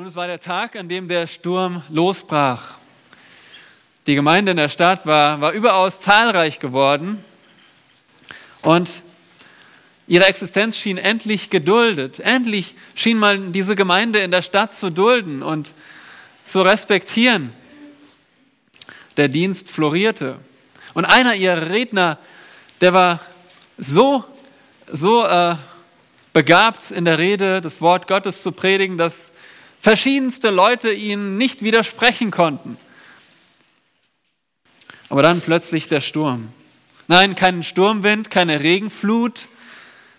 Nun, es war der Tag, an dem der Sturm losbrach. Die Gemeinde in der Stadt war, war überaus zahlreich geworden und ihre Existenz schien endlich geduldet. Endlich schien mal diese Gemeinde in der Stadt zu dulden und zu respektieren. Der Dienst florierte. Und einer ihrer Redner, der war so, so äh, begabt in der Rede, das Wort Gottes zu predigen, dass verschiedenste Leute ihnen nicht widersprechen konnten. Aber dann plötzlich der Sturm. Nein, kein Sturmwind, keine Regenflut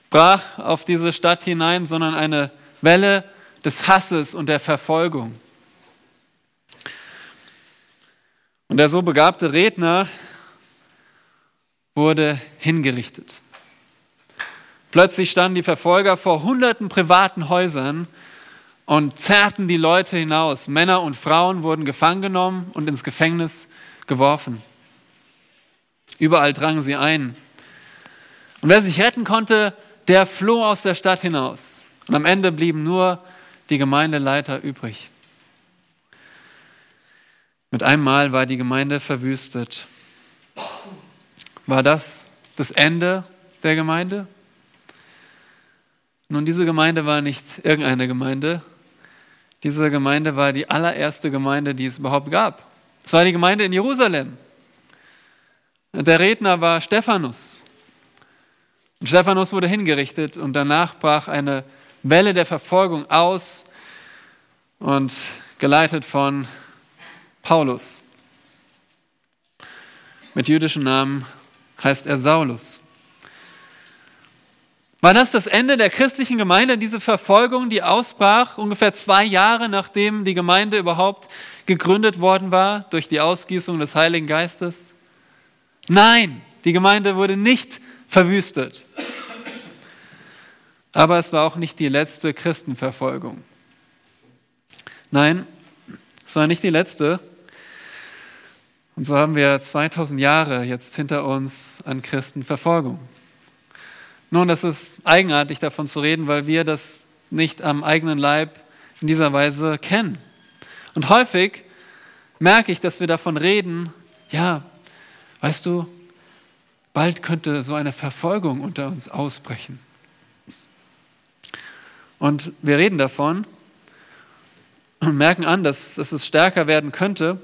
brach auf diese Stadt hinein, sondern eine Welle des Hasses und der Verfolgung. Und der so begabte Redner wurde hingerichtet. Plötzlich standen die Verfolger vor hunderten privaten Häusern und zerrten die Leute hinaus. Männer und Frauen wurden gefangen genommen und ins Gefängnis geworfen. Überall drangen sie ein. Und wer sich retten konnte, der floh aus der Stadt hinaus. Und am Ende blieben nur die Gemeindeleiter übrig. Mit einem Mal war die Gemeinde verwüstet. War das das Ende der Gemeinde? Nun, diese Gemeinde war nicht irgendeine Gemeinde. Diese Gemeinde war die allererste Gemeinde, die es überhaupt gab. Es war die Gemeinde in Jerusalem. Der Redner war Stephanus. Und Stephanus wurde hingerichtet und danach brach eine Welle der Verfolgung aus und geleitet von Paulus. Mit jüdischem Namen heißt er Saulus. War das das Ende der christlichen Gemeinde, diese Verfolgung, die ausbrach, ungefähr zwei Jahre nachdem die Gemeinde überhaupt gegründet worden war durch die Ausgießung des Heiligen Geistes? Nein, die Gemeinde wurde nicht verwüstet. Aber es war auch nicht die letzte Christenverfolgung. Nein, es war nicht die letzte. Und so haben wir 2000 Jahre jetzt hinter uns an Christenverfolgung. Nun, das ist eigenartig davon zu reden, weil wir das nicht am eigenen Leib in dieser Weise kennen. Und häufig merke ich, dass wir davon reden, ja, weißt du, bald könnte so eine Verfolgung unter uns ausbrechen. Und wir reden davon und merken an, dass, dass es stärker werden könnte.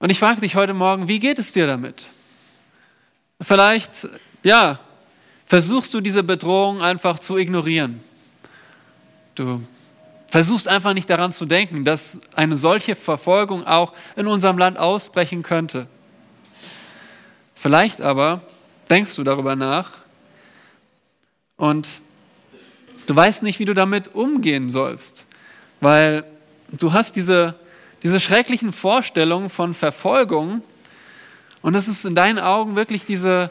Und ich frage dich heute Morgen, wie geht es dir damit? Vielleicht ja, versuchst du diese Bedrohung einfach zu ignorieren. Du versuchst einfach nicht daran zu denken, dass eine solche Verfolgung auch in unserem Land ausbrechen könnte. Vielleicht aber denkst du darüber nach und du weißt nicht, wie du damit umgehen sollst, weil du hast diese, diese schrecklichen Vorstellungen von Verfolgung und es ist in deinen Augen wirklich diese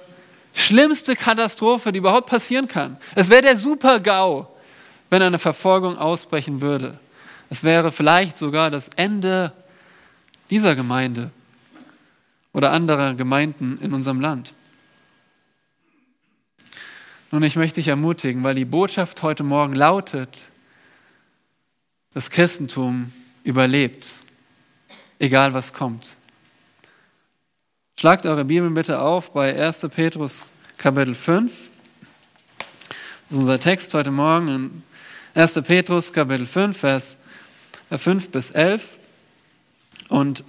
schlimmste Katastrophe, die überhaupt passieren kann. Es wäre der Super-GAU, wenn eine Verfolgung ausbrechen würde. Es wäre vielleicht sogar das Ende dieser Gemeinde oder anderer Gemeinden in unserem Land. Nun, ich möchte dich ermutigen, weil die Botschaft heute Morgen lautet, das Christentum überlebt, egal was kommt. Schlagt eure Bibeln bitte auf bei 1. Petrus Kapitel 5. Das ist unser Text heute Morgen in 1. Petrus Kapitel 5, Vers 5 bis 11. Und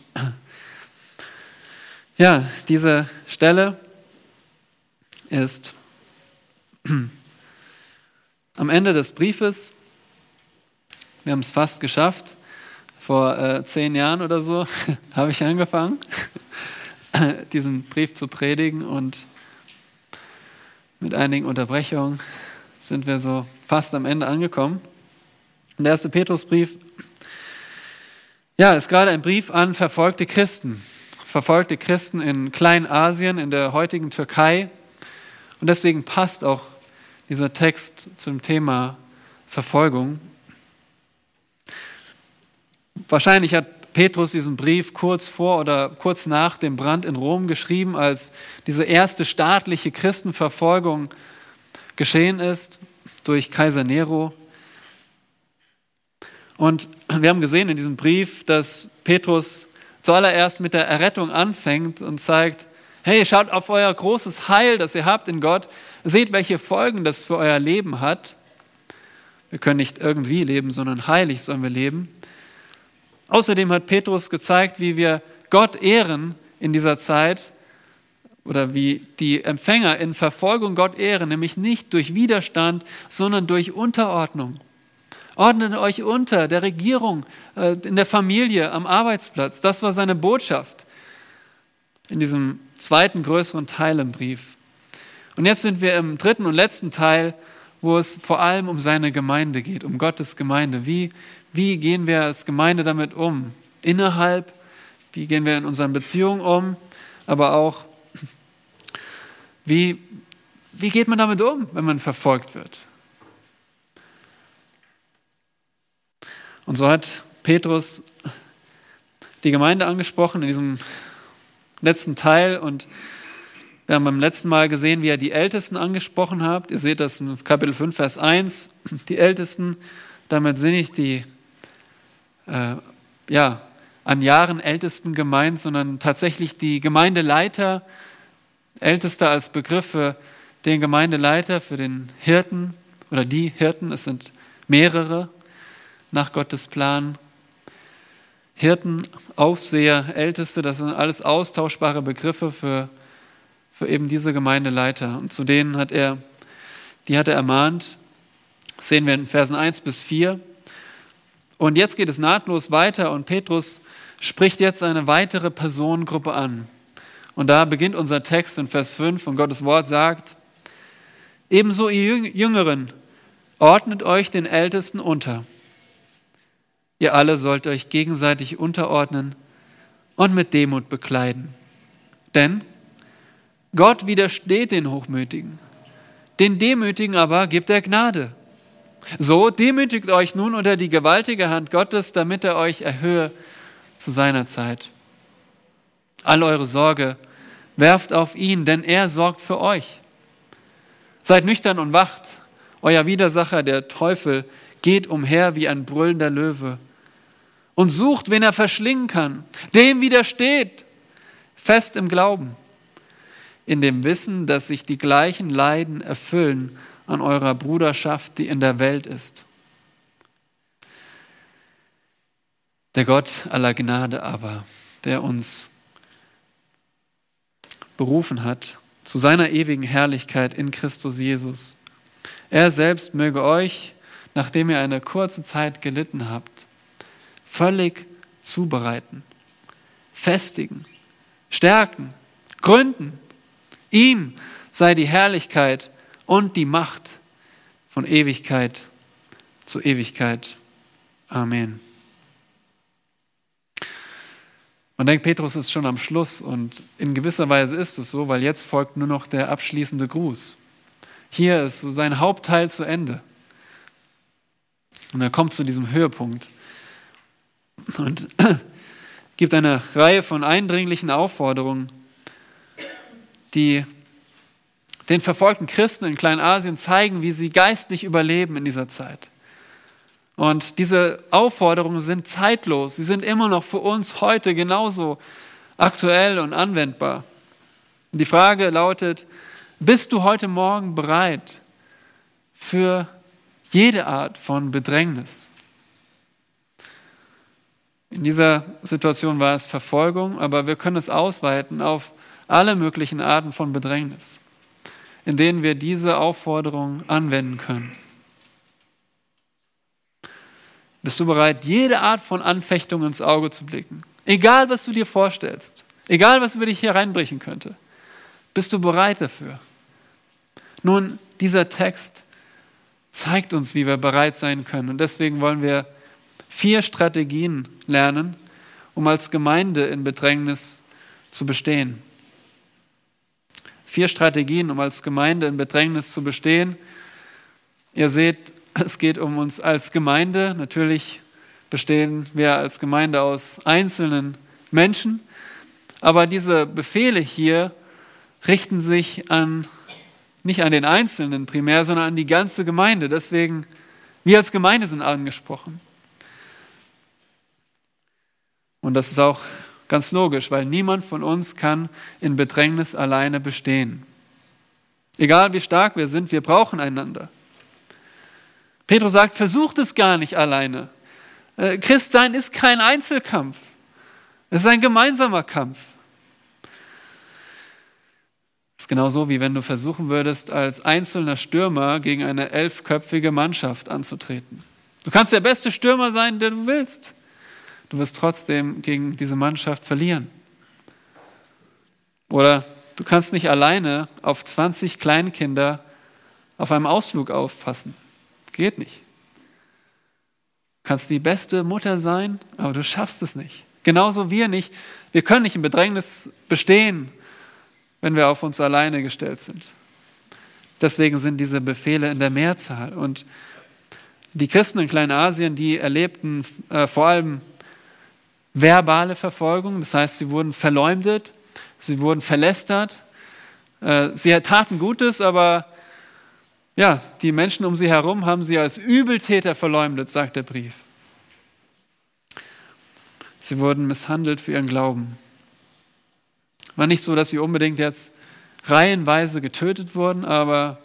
ja, diese Stelle ist am Ende des Briefes. Wir haben es fast geschafft. Vor äh, zehn Jahren oder so habe ich angefangen. diesen Brief zu predigen und mit einigen Unterbrechungen sind wir so fast am Ende angekommen. Und der erste Petrusbrief, ja, ist gerade ein Brief an verfolgte Christen, verfolgte Christen in Kleinasien, in der heutigen Türkei. Und deswegen passt auch dieser Text zum Thema Verfolgung. Wahrscheinlich hat Petrus diesen Brief kurz vor oder kurz nach dem Brand in Rom geschrieben, als diese erste staatliche Christenverfolgung geschehen ist durch Kaiser Nero. Und wir haben gesehen in diesem Brief, dass Petrus zuallererst mit der Errettung anfängt und zeigt, hey, schaut auf euer großes Heil, das ihr habt in Gott. Seht, welche Folgen das für euer Leben hat. Wir können nicht irgendwie leben, sondern heilig sollen wir leben. Außerdem hat Petrus gezeigt, wie wir Gott ehren in dieser Zeit oder wie die Empfänger in Verfolgung Gott ehren, nämlich nicht durch Widerstand, sondern durch Unterordnung. Ordnet euch unter der Regierung, äh, in der Familie, am Arbeitsplatz. Das war seine Botschaft in diesem zweiten größeren Teil im Brief. Und jetzt sind wir im dritten und letzten Teil, wo es vor allem um seine Gemeinde geht, um Gottes Gemeinde. Wie, wie gehen wir als Gemeinde damit um? Innerhalb, wie gehen wir in unseren Beziehungen um, aber auch, wie, wie geht man damit um, wenn man verfolgt wird? Und so hat Petrus die Gemeinde angesprochen in diesem letzten Teil und wir haben beim letzten Mal gesehen, wie er die Ältesten angesprochen hat. Ihr seht das in Kapitel 5, Vers 1. Die Ältesten, damit sind nicht die äh, ja, an Jahren Ältesten gemeint, sondern tatsächlich die Gemeindeleiter, Ältester als Begriff für den Gemeindeleiter, für den Hirten oder die Hirten. Es sind mehrere nach Gottes Plan. Hirten, Aufseher, Älteste, das sind alles austauschbare Begriffe für, für eben diese Gemeindeleiter. Und zu denen hat er, die hat er ermahnt, das sehen wir in Versen 1 bis 4. Und jetzt geht es nahtlos weiter und Petrus spricht jetzt eine weitere Personengruppe an. Und da beginnt unser Text in Vers 5 und Gottes Wort sagt, ebenso ihr Jüngeren, ordnet euch den Ältesten unter. Ihr alle sollt euch gegenseitig unterordnen und mit Demut bekleiden. Denn Gott widersteht den Hochmütigen, den Demütigen aber gibt er Gnade. So demütigt euch nun unter die gewaltige Hand Gottes, damit er euch erhöhe zu seiner Zeit. All eure Sorge werft auf ihn, denn er sorgt für euch. Seid nüchtern und wacht. Euer Widersacher, der Teufel, geht umher wie ein brüllender Löwe und sucht, wen er verschlingen kann. Dem widersteht, fest im Glauben, in dem Wissen, dass sich die gleichen Leiden erfüllen an eurer Bruderschaft, die in der Welt ist. Der Gott aller Gnade aber, der uns berufen hat zu seiner ewigen Herrlichkeit in Christus Jesus. Er selbst möge euch, nachdem ihr eine kurze Zeit gelitten habt, völlig zubereiten, festigen, stärken, gründen. Ihm sei die Herrlichkeit und die Macht von Ewigkeit zu Ewigkeit. Amen. Man denkt, Petrus ist schon am Schluss und in gewisser Weise ist es so, weil jetzt folgt nur noch der abschließende Gruß. Hier ist so sein Hauptteil zu Ende. Und er kommt zu diesem Höhepunkt und gibt eine Reihe von eindringlichen Aufforderungen, die den verfolgten Christen in Kleinasien zeigen, wie sie geistlich überleben in dieser Zeit. Und diese Aufforderungen sind zeitlos, sie sind immer noch für uns heute genauso aktuell und anwendbar. Die Frage lautet, bist du heute Morgen bereit für jede Art von Bedrängnis? In dieser Situation war es Verfolgung, aber wir können es ausweiten auf alle möglichen Arten von Bedrängnis, in denen wir diese Aufforderung anwenden können. Bist du bereit, jede Art von Anfechtung ins Auge zu blicken? Egal, was du dir vorstellst, egal, was über dich hier reinbrechen könnte. Bist du bereit dafür? Nun, dieser Text zeigt uns, wie wir bereit sein können. Und deswegen wollen wir vier Strategien lernen, um als Gemeinde in Bedrängnis zu bestehen. Vier Strategien, um als Gemeinde in Bedrängnis zu bestehen. Ihr seht, es geht um uns als Gemeinde. Natürlich bestehen wir als Gemeinde aus einzelnen Menschen, aber diese Befehle hier richten sich an nicht an den Einzelnen primär, sondern an die ganze Gemeinde. Deswegen, wir als Gemeinde sind angesprochen. Und das ist auch ganz logisch, weil niemand von uns kann in Bedrängnis alleine bestehen. Egal wie stark wir sind, wir brauchen einander. Petrus sagt, versucht es gar nicht alleine. Äh, Christsein ist kein Einzelkampf. Es ist ein gemeinsamer Kampf. Es ist genauso wie wenn du versuchen würdest, als einzelner Stürmer gegen eine elfköpfige Mannschaft anzutreten. Du kannst der beste Stürmer sein, der du willst. Du wirst trotzdem gegen diese Mannschaft verlieren. Oder du kannst nicht alleine auf 20 Kleinkinder auf einem Ausflug aufpassen. Geht nicht. Du kannst die beste Mutter sein, aber du schaffst es nicht. Genauso wir nicht. Wir können nicht im Bedrängnis bestehen, wenn wir auf uns alleine gestellt sind. Deswegen sind diese Befehle in der Mehrzahl. Und die Christen in Kleinasien, die erlebten äh, vor allem verbale Verfolgung, das heißt, sie wurden verleumdet, sie wurden verlästert, äh, sie taten Gutes, aber ja, die Menschen um sie herum haben sie als Übeltäter verleumdet, sagt der Brief. Sie wurden misshandelt für ihren Glauben. War nicht so, dass sie unbedingt jetzt reihenweise getötet wurden, aber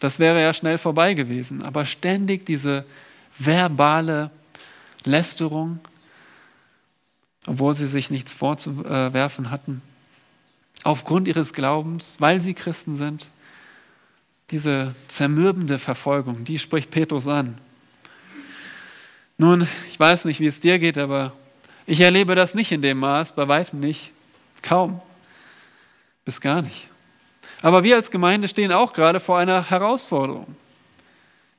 das wäre ja schnell vorbei gewesen. Aber ständig diese verbale Lästerung, obwohl sie sich nichts vorzuwerfen hatten, aufgrund ihres Glaubens, weil sie Christen sind, diese zermürbende Verfolgung, die spricht Petrus an. Nun, ich weiß nicht, wie es dir geht, aber ich erlebe das nicht in dem Maß, bei weitem nicht, kaum, bis gar nicht. Aber wir als Gemeinde stehen auch gerade vor einer Herausforderung.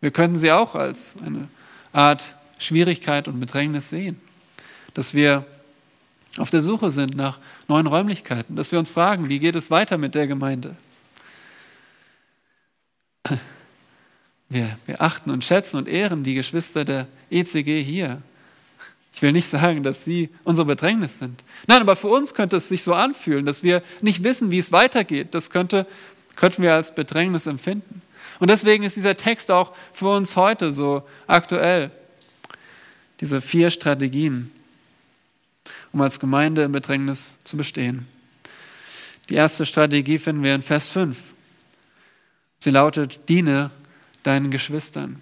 Wir können sie auch als eine Art Schwierigkeit und Bedrängnis sehen, dass wir auf der Suche sind nach neuen Räumlichkeiten, dass wir uns fragen, wie geht es weiter mit der Gemeinde? Wir, wir achten und schätzen und ehren die Geschwister der ECG hier. Ich will nicht sagen, dass sie unsere Bedrängnis sind. Nein, aber für uns könnte es sich so anfühlen, dass wir nicht wissen, wie es weitergeht. Das könnte, könnten wir als Bedrängnis empfinden. Und deswegen ist dieser Text auch für uns heute so aktuell. Diese vier Strategien, um als Gemeinde im Bedrängnis zu bestehen. Die erste Strategie finden wir in Vers 5. Sie lautet, diene deinen Geschwistern.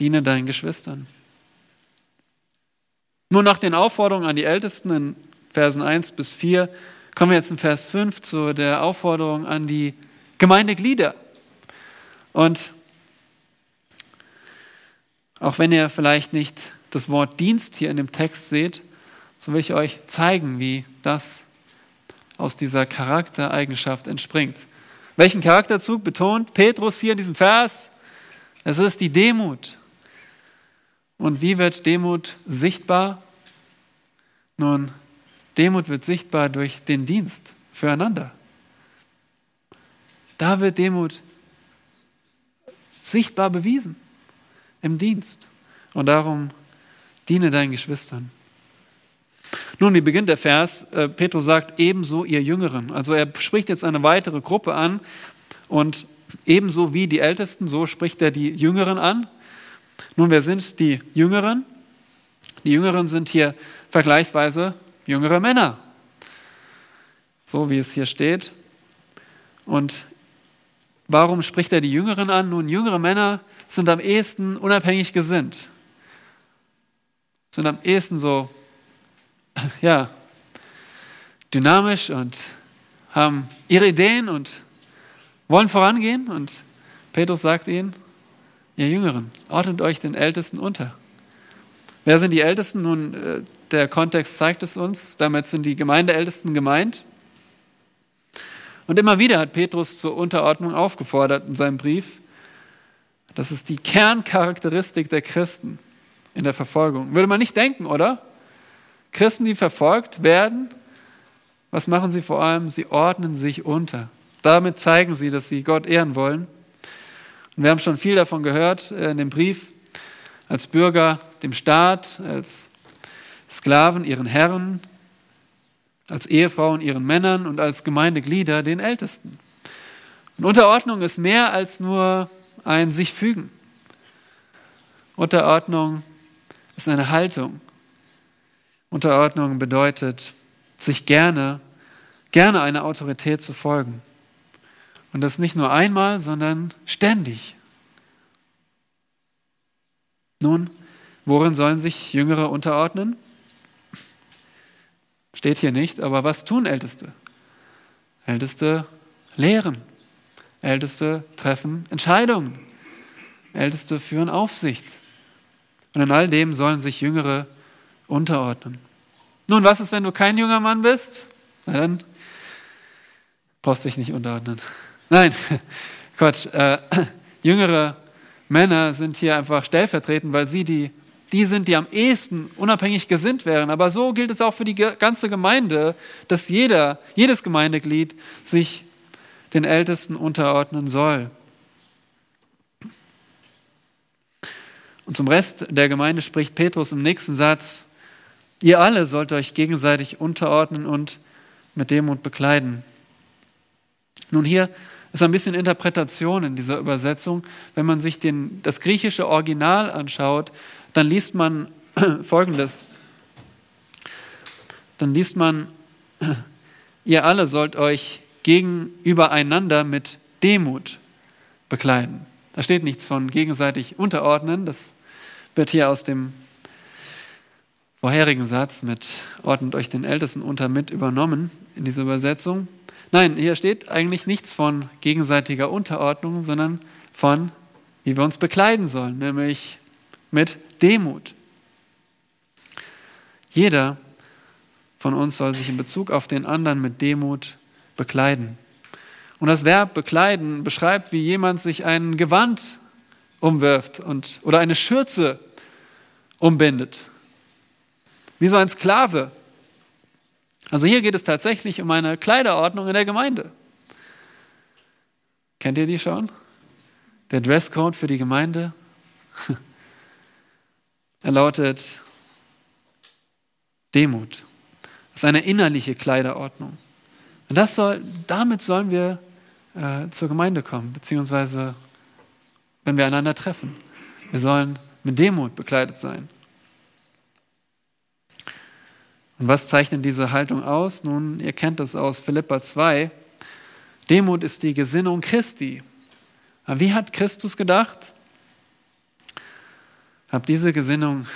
Diene deinen Geschwistern. Nur nach den Aufforderungen an die Ältesten in Versen 1 bis 4 kommen wir jetzt in Vers 5 zu der Aufforderung an die Gemeindeglieder. Und auch wenn ihr vielleicht nicht das Wort Dienst hier in dem Text seht, so will ich euch zeigen, wie das aus dieser Charaktereigenschaft entspringt. Welchen Charakterzug betont Petrus hier in diesem Vers? Es ist die Demut. Und wie wird Demut sichtbar? Nun, Demut wird sichtbar durch den Dienst füreinander. Da wird Demut sichtbar bewiesen im Dienst. Und darum diene deinen Geschwistern. Nun, wie beginnt der Vers? Äh, Petrus sagt, ebenso ihr Jüngeren. Also er spricht jetzt eine weitere Gruppe an und ebenso wie die Ältesten, so spricht er die Jüngeren an. Nun, wer sind die Jüngeren? Die Jüngeren sind hier vergleichsweise jüngere Männer, so wie es hier steht. Und warum spricht er die Jüngeren an? Nun, jüngere Männer sind am ehesten unabhängig gesinnt, sind am ehesten so ja, dynamisch und haben ihre Ideen und wollen vorangehen. Und Petrus sagt ihnen, ihr Jüngeren, ordnet euch den Ältesten unter. Wer sind die Ältesten? Nun, äh, der Kontext zeigt es uns. Damit sind die Gemeindeältesten gemeint. Und immer wieder hat Petrus zur Unterordnung aufgefordert in seinem Brief. Das ist die Kerncharakteristik der Christen in der Verfolgung. Würde man nicht denken, oder? Christen, die verfolgt werden, was machen sie vor allem? Sie ordnen sich unter. Damit zeigen sie, dass sie Gott ehren wollen. Und wir haben schon viel davon gehört äh, in dem Brief, als Bürger dem Staat, als Sklaven ihren Herren, als Ehefrauen ihren Männern und als Gemeindeglieder den Ältesten. Und Unterordnung ist mehr als nur ein sich fügen. Unterordnung ist eine Haltung. Unterordnung bedeutet, sich gerne, gerne einer Autorität zu folgen. Und das nicht nur einmal, sondern ständig. Nun, worin sollen sich Jüngere unterordnen? Steht hier nicht, aber was tun Älteste? Älteste lehren. Älteste treffen Entscheidungen. Älteste führen Aufsicht. Und in all dem sollen sich Jüngere unterordnen. Nun, was ist, wenn du kein junger Mann bist? Na dann brauchst du dich nicht unterordnen. Nein, Quatsch. Äh, jüngere Männer sind hier einfach stellvertretend, weil sie die, die sind, die am ehesten unabhängig gesinnt wären. Aber so gilt es auch für die ganze Gemeinde, dass jeder, jedes Gemeindeglied sich den Ältesten unterordnen soll. Und zum Rest der Gemeinde spricht Petrus im nächsten Satz, ihr alle sollt euch gegenseitig unterordnen und mit Demut bekleiden. Nun hier ist ein bisschen Interpretation in dieser Übersetzung. Wenn man sich den, das griechische Original anschaut, dann liest man Folgendes. Dann liest man, ihr alle sollt euch gegenübereinander mit Demut bekleiden. Da steht nichts von gegenseitig unterordnen. Das wird hier aus dem vorherigen Satz mit ordnet euch den Ältesten unter mit übernommen in dieser Übersetzung. Nein, hier steht eigentlich nichts von gegenseitiger Unterordnung, sondern von, wie wir uns bekleiden sollen, nämlich mit Demut. Jeder von uns soll sich in Bezug auf den anderen mit Demut bekleiden. Und das Verb bekleiden beschreibt, wie jemand sich ein Gewand umwirft und, oder eine Schürze umbindet. Wie so ein Sklave. Also hier geht es tatsächlich um eine Kleiderordnung in der Gemeinde. Kennt ihr die schon? Der Dresscode für die Gemeinde? Er lautet Demut. Das ist eine innerliche Kleiderordnung. Und das soll, damit sollen wir äh, zur Gemeinde kommen, beziehungsweise wenn wir einander treffen. Wir sollen mit Demut bekleidet sein. Und was zeichnet diese Haltung aus? Nun, ihr kennt das aus Philippa 2. Demut ist die Gesinnung Christi. wie hat Christus gedacht? Habt diese Gesinnung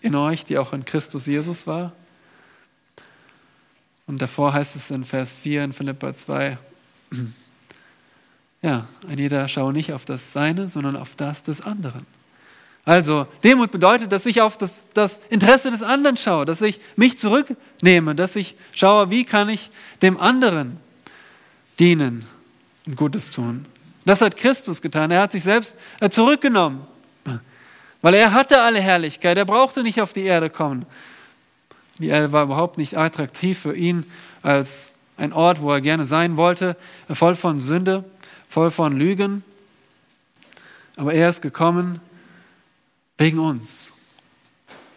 in euch, die auch in Christus Jesus war? Und davor heißt es in Vers 4 in Philippa 2, ja, ein jeder schaue nicht auf das Seine, sondern auf das des anderen. Also Demut bedeutet, dass ich auf das, das Interesse des anderen schaue, dass ich mich zurücknehme, dass ich schaue, wie kann ich dem anderen dienen und Gutes tun. Das hat Christus getan. Er hat sich selbst äh, zurückgenommen, weil er hatte alle Herrlichkeit. Er brauchte nicht auf die Erde kommen. Die Erde war überhaupt nicht attraktiv für ihn als ein Ort, wo er gerne sein wollte, voll von Sünde, voll von Lügen. Aber er ist gekommen, Wegen uns.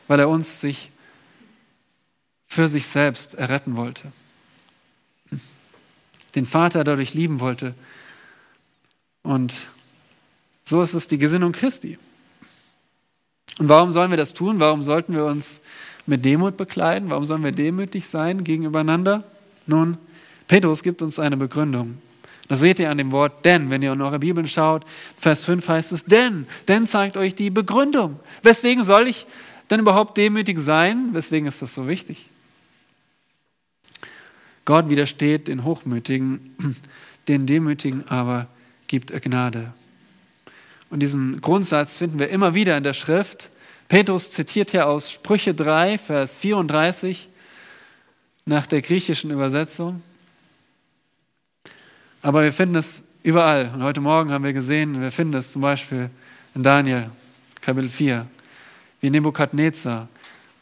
Weil er uns sich für sich selbst erretten wollte. Den Vater dadurch lieben wollte. Und so ist es die Gesinnung Christi. Und warum sollen wir das tun? Warum sollten wir uns mit Demut bekleiden? Warum sollen wir demütig sein gegenübereinander? Nun, Petrus gibt uns eine Begründung. Das seht ihr an dem Wort denn, wenn ihr in eure Bibeln schaut. Vers 5 heißt es denn. Denn zeigt euch die Begründung. Weswegen soll ich denn überhaupt demütig sein? Weswegen ist das so wichtig? Gott widersteht den Hochmütigen, den Demütigen aber gibt er Gnade. Und diesen Grundsatz finden wir immer wieder in der Schrift. Petrus zitiert hier aus Sprüche 3, Vers 34 nach der griechischen Übersetzung. Aber wir finden es überall. Und heute Morgen haben wir gesehen, wir finden es zum Beispiel in Daniel, Kapitel 4, wie Nebukadnezar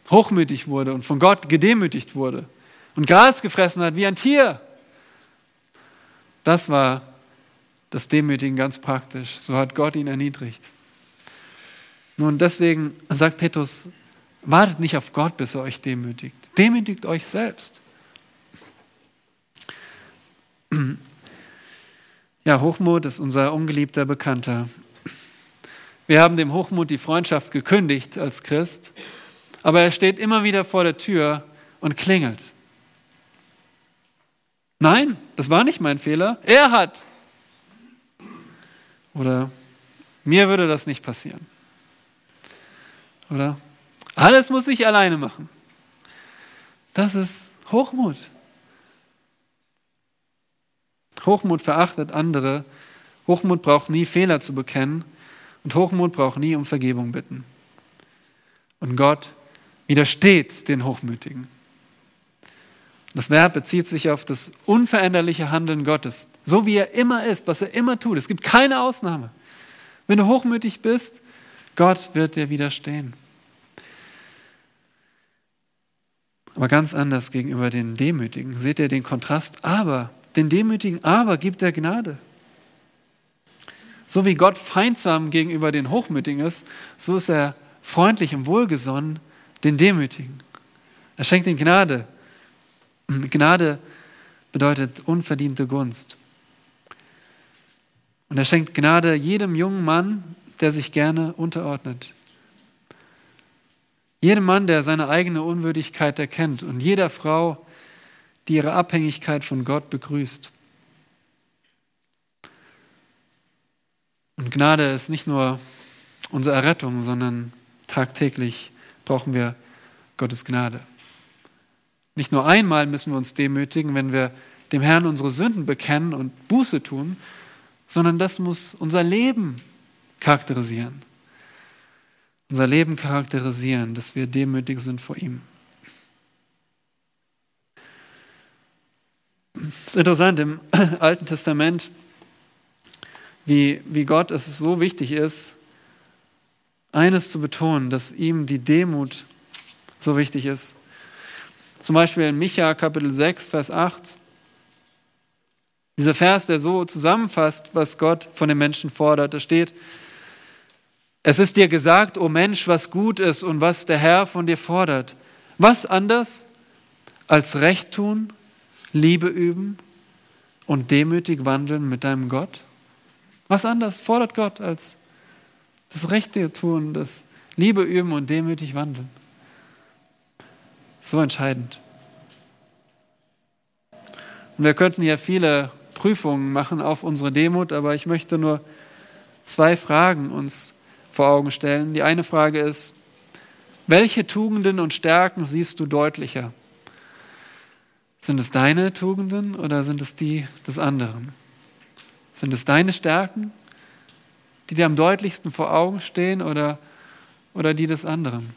hochmütig wurde und von Gott gedemütigt wurde und Gras gefressen hat wie ein Tier. Das war das Demütigen ganz praktisch. So hat Gott ihn erniedrigt. Nun, deswegen sagt Petrus, wartet nicht auf Gott, bis er euch demütigt. Demütigt euch selbst. Ja, Hochmut ist unser ungeliebter Bekannter. Wir haben dem Hochmut die Freundschaft gekündigt als Christ, aber er steht immer wieder vor der Tür und klingelt. Nein, das war nicht mein Fehler. Er hat. Oder mir würde das nicht passieren. Oder? Alles muss ich alleine machen. Das ist Hochmut. Hochmut verachtet andere. Hochmut braucht nie Fehler zu bekennen. Und Hochmut braucht nie um Vergebung bitten. Und Gott widersteht den Hochmütigen. Das Verb bezieht sich auf das unveränderliche Handeln Gottes, so wie er immer ist, was er immer tut. Es gibt keine Ausnahme. Wenn du hochmütig bist, Gott wird dir widerstehen. Aber ganz anders gegenüber den Demütigen. Seht ihr den Kontrast? Aber, den Demütigen, aber gibt er Gnade. So wie Gott feindsam gegenüber den Hochmütigen ist, so ist er freundlich und wohlgesonnen den Demütigen. Er schenkt ihnen Gnade. Gnade bedeutet unverdiente Gunst. Und er schenkt Gnade jedem jungen Mann, der sich gerne unterordnet. Jedem Mann, der seine eigene Unwürdigkeit erkennt und jeder Frau, die ihre Abhängigkeit von Gott begrüßt. Und Gnade ist nicht nur unsere Errettung, sondern tagtäglich brauchen wir Gottes Gnade. Nicht nur einmal müssen wir uns demütigen, wenn wir dem Herrn unsere Sünden bekennen und Buße tun, sondern das muss unser Leben charakterisieren unser Leben charakterisieren, dass wir demütig sind vor ihm. Es ist interessant im Alten Testament, wie, wie Gott es so wichtig ist, eines zu betonen, dass ihm die Demut so wichtig ist. Zum Beispiel in Micha Kapitel 6, Vers 8. Dieser Vers, der so zusammenfasst, was Gott von den Menschen fordert. Da steht, es ist dir gesagt, o Mensch, was gut ist und was der Herr von dir fordert. Was anders als Recht tun, Liebe üben und demütig wandeln mit deinem Gott? Was anders fordert Gott als das Rechte tun, das Liebe üben und demütig wandeln? So entscheidend. Und wir könnten ja viele Prüfungen machen auf unsere Demut, aber ich möchte nur zwei Fragen uns vor Augen stellen. Die eine Frage ist, welche Tugenden und Stärken siehst du deutlicher? Sind es deine Tugenden oder sind es die des anderen? Sind es deine Stärken, die dir am deutlichsten vor Augen stehen oder, oder die des anderen?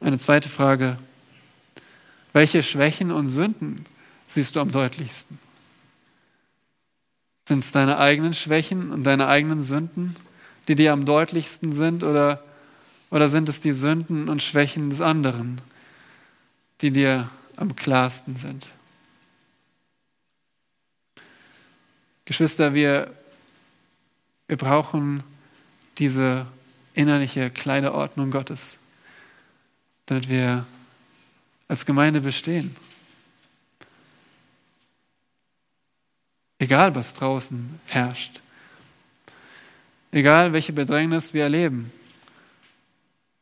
Eine zweite Frage. Welche Schwächen und Sünden siehst du am deutlichsten? Sind es deine eigenen Schwächen und deine eigenen Sünden, die dir am deutlichsten sind, oder, oder sind es die Sünden und Schwächen des anderen, die dir am klarsten sind? Geschwister, wir, wir brauchen diese innerliche Kleiderordnung Gottes, damit wir als Gemeinde bestehen. Egal, was draußen herrscht. Egal, welche Bedrängnis wir erleben.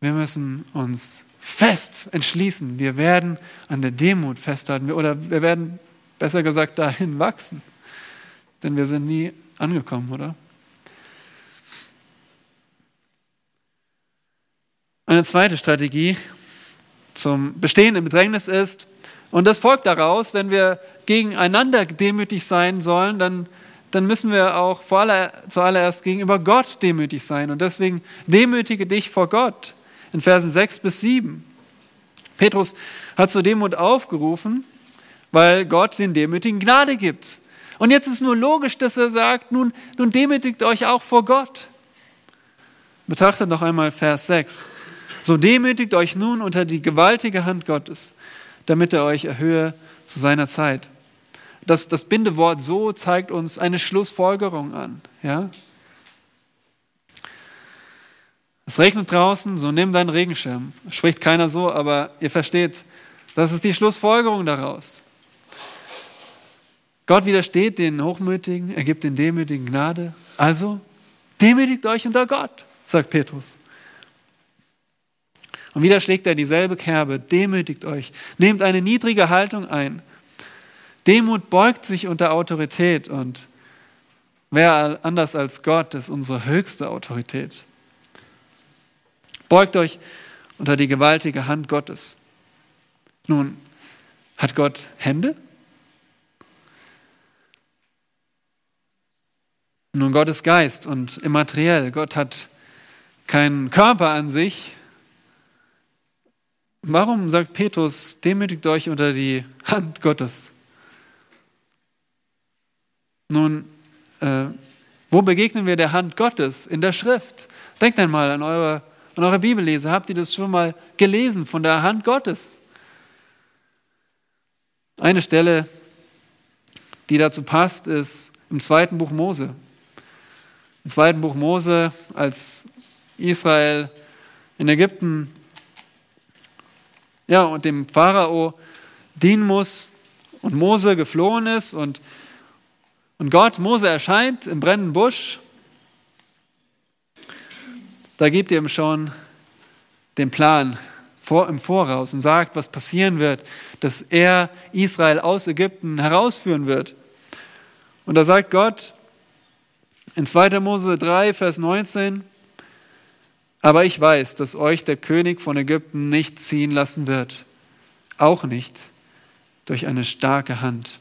Wir müssen uns fest entschließen. Wir werden an der Demut festhalten oder wir werden, besser gesagt, dahin wachsen. Denn wir sind nie angekommen, oder? Eine zweite Strategie zum Bestehen im Bedrängnis ist, und das folgt daraus, wenn wir gegeneinander demütig sein sollen, dann, dann müssen wir auch vor aller, zuallererst gegenüber Gott demütig sein. Und deswegen demütige dich vor Gott in Versen 6 bis 7. Petrus hat zur Demut aufgerufen, weil Gott den Demütigen Gnade gibt. Und jetzt ist nur logisch, dass er sagt, nun, nun demütigt euch auch vor Gott. Betrachtet noch einmal Vers 6. So demütigt euch nun unter die gewaltige Hand Gottes damit er euch erhöhe zu seiner Zeit. Das, das Bindewort so zeigt uns eine Schlussfolgerung an. Ja? Es regnet draußen, so nimm deinen Regenschirm. Spricht keiner so, aber ihr versteht, das ist die Schlussfolgerung daraus. Gott widersteht den Hochmütigen, er gibt den Demütigen Gnade. Also demütigt euch unter Gott. sagt Petrus. Und wieder schlägt er dieselbe Kerbe, demütigt euch, nehmt eine niedrige Haltung ein. Demut beugt sich unter Autorität und wer anders als Gott ist unsere höchste Autorität. Beugt euch unter die gewaltige Hand Gottes. Nun, hat Gott Hände? Nun, Gott ist Geist und immateriell. Gott hat keinen Körper an sich. Warum sagt Petrus, demütigt euch unter die Hand Gottes? Nun, äh, wo begegnen wir der Hand Gottes? In der Schrift. Denkt einmal an eure, an eure Bibellese. Habt ihr das schon mal gelesen von der Hand Gottes? Eine Stelle, die dazu passt, ist im zweiten Buch Mose. Im zweiten Buch Mose, als Israel in Ägypten ja, und dem Pharao dienen muss und Mose geflohen ist und, und Gott Mose erscheint im brennenden Busch, da gibt ihr ihm schon den Plan vor, im Voraus und sagt, was passieren wird, dass er Israel aus Ägypten herausführen wird. Und da sagt Gott, in 2. Mose 3, Vers 19, aber ich weiß, dass euch der König von Ägypten nicht ziehen lassen wird, auch nicht durch eine starke Hand.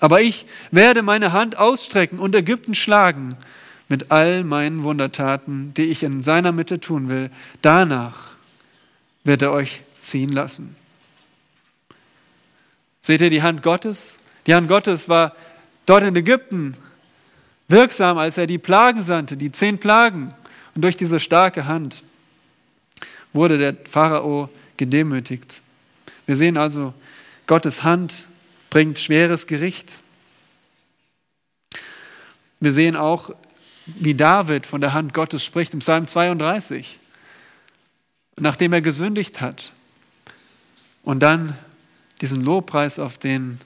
Aber ich werde meine Hand ausstrecken und Ägypten schlagen mit all meinen Wundertaten, die ich in seiner Mitte tun will. Danach wird er euch ziehen lassen. Seht ihr die Hand Gottes? Die Hand Gottes war dort in Ägypten wirksam, als er die Plagen sandte, die zehn Plagen. Und durch diese starke Hand wurde der Pharao gedemütigt. Wir sehen also, Gottes Hand bringt schweres Gericht. Wir sehen auch, wie David von der Hand Gottes spricht im Psalm 32, nachdem er gesündigt hat und dann diesen Lobpreis auf den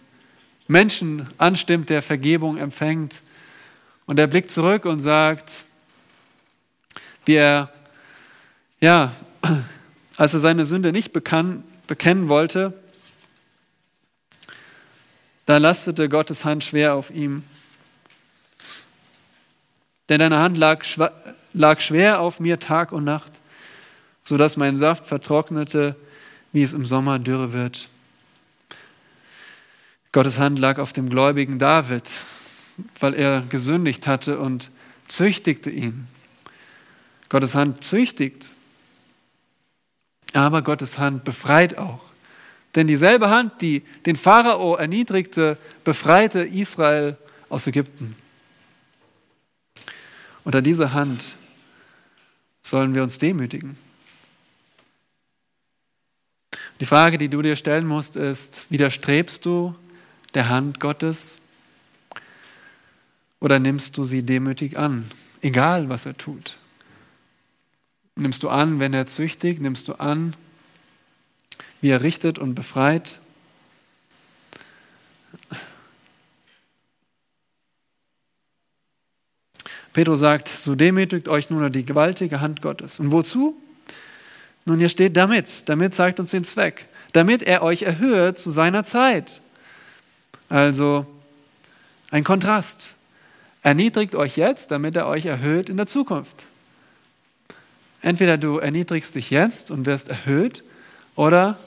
Menschen anstimmt, der Vergebung empfängt und er blickt zurück und sagt, wie er, ja, als er seine Sünde nicht bekann, bekennen wollte, da lastete Gottes Hand schwer auf ihm. Denn deine Hand lag, lag schwer auf mir Tag und Nacht, sodass mein Saft vertrocknete, wie es im Sommer dürre wird. Gottes Hand lag auf dem gläubigen David, weil er gesündigt hatte und züchtigte ihn. Gottes Hand züchtigt, aber Gottes Hand befreit auch. Denn dieselbe Hand, die den Pharao erniedrigte, befreite Israel aus Ägypten. Unter dieser Hand sollen wir uns demütigen. Die Frage, die du dir stellen musst, ist, widerstrebst du der Hand Gottes oder nimmst du sie demütig an, egal was er tut? Nimmst du an, wenn er züchtigt? Nimmst du an, wie er richtet und befreit? Petrus sagt, so demütigt euch nun die gewaltige Hand Gottes. Und wozu? Nun, hier steht damit. Damit zeigt uns den Zweck. Damit er euch erhöht zu seiner Zeit. Also ein Kontrast. Erniedrigt euch jetzt, damit er euch erhöht in der Zukunft. Entweder du erniedrigst dich jetzt und wirst erhöht, oder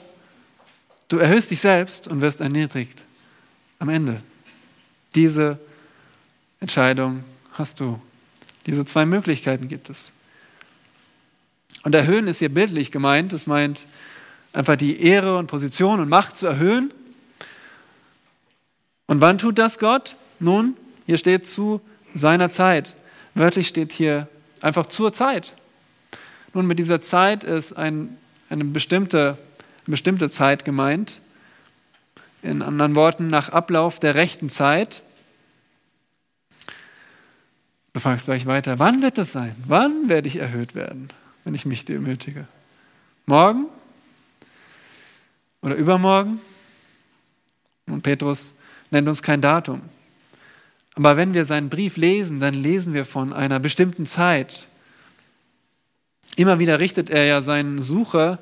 du erhöhst dich selbst und wirst erniedrigt am Ende. Diese Entscheidung hast du. Diese zwei Möglichkeiten gibt es. Und erhöhen ist hier bildlich gemeint. Das meint einfach die Ehre und Position und Macht zu erhöhen. Und wann tut das Gott? Nun, hier steht zu seiner Zeit. Wörtlich steht hier einfach zur Zeit. Nun, mit dieser Zeit ist ein, eine, bestimmte, eine bestimmte Zeit gemeint. In anderen Worten, nach Ablauf der rechten Zeit. Du fragst gleich weiter, wann wird das sein? Wann werde ich erhöht werden, wenn ich mich demütige? Morgen? Oder übermorgen? Und Petrus nennt uns kein Datum. Aber wenn wir seinen Brief lesen, dann lesen wir von einer bestimmten Zeit. Immer wieder richtet er ja seinen Sucher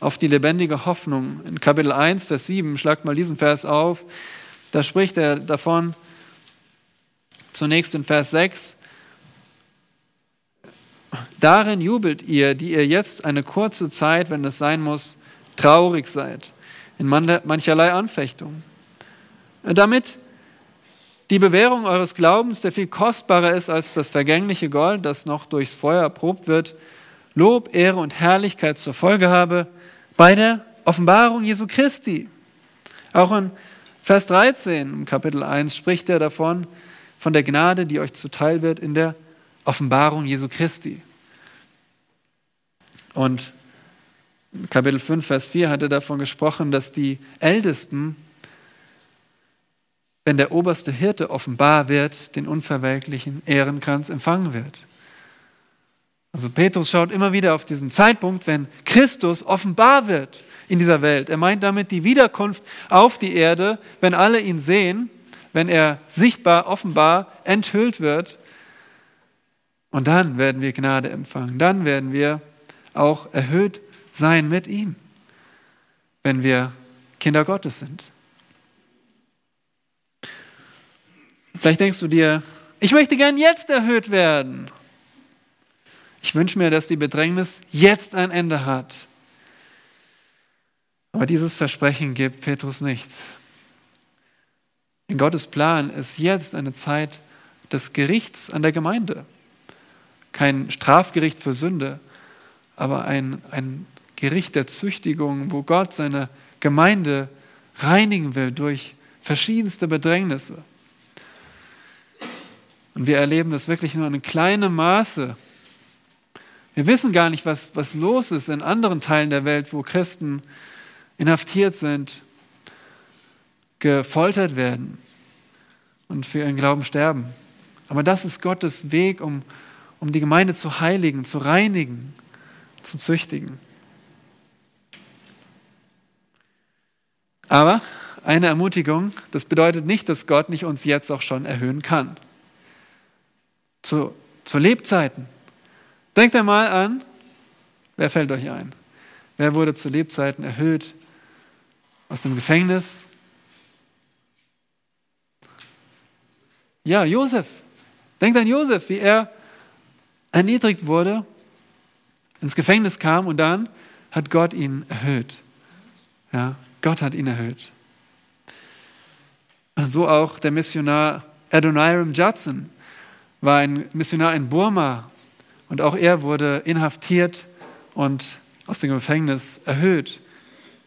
auf die lebendige Hoffnung. In Kapitel 1, Vers 7, schlagt mal diesen Vers auf, da spricht er davon, zunächst in Vers 6, Darin jubelt ihr, die ihr jetzt eine kurze Zeit, wenn es sein muss, traurig seid, in mancherlei Anfechtung. Damit die Bewährung eures Glaubens, der viel kostbarer ist als das vergängliche Gold, das noch durchs Feuer erprobt wird, Lob, Ehre und Herrlichkeit zur Folge habe bei der Offenbarung Jesu Christi. Auch in Vers 13 im Kapitel 1 spricht er davon, von der Gnade, die euch zuteil wird in der Offenbarung Jesu Christi. Und Kapitel 5, Vers 4 hat er davon gesprochen, dass die Ältesten, wenn der oberste Hirte offenbar wird, den unverwelklichen Ehrenkranz empfangen wird. Also Petrus schaut immer wieder auf diesen Zeitpunkt, wenn Christus offenbar wird in dieser Welt. Er meint damit die Wiederkunft auf die Erde, wenn alle ihn sehen, wenn er sichtbar, offenbar enthüllt wird. Und dann werden wir Gnade empfangen. Dann werden wir auch erhöht sein mit ihm, wenn wir Kinder Gottes sind. Vielleicht denkst du dir, ich möchte gern jetzt erhöht werden. Ich wünsche mir, dass die Bedrängnis jetzt ein Ende hat. Aber dieses Versprechen gibt Petrus nicht. In Gottes Plan ist jetzt eine Zeit des Gerichts an der Gemeinde. Kein Strafgericht für Sünde, aber ein, ein Gericht der Züchtigung, wo Gott seine Gemeinde reinigen will durch verschiedenste Bedrängnisse. Und wir erleben das wirklich nur in kleinem Maße. Wir wissen gar nicht, was, was los ist in anderen Teilen der Welt, wo Christen inhaftiert sind, gefoltert werden und für ihren Glauben sterben. Aber das ist Gottes Weg, um, um die Gemeinde zu heiligen, zu reinigen, zu züchtigen. Aber eine Ermutigung, das bedeutet nicht, dass Gott nicht uns jetzt auch schon erhöhen kann. Zu, zu Lebzeiten. Denkt einmal an, wer fällt euch ein? Wer wurde zu Lebzeiten erhöht aus dem Gefängnis? Ja, Josef. Denkt an Josef, wie er erniedrigt wurde ins Gefängnis kam und dann hat Gott ihn erhöht. Ja, Gott hat ihn erhöht. So auch der Missionar Adoniram Judson war ein Missionar in Burma und auch er wurde inhaftiert und aus dem Gefängnis erhöht,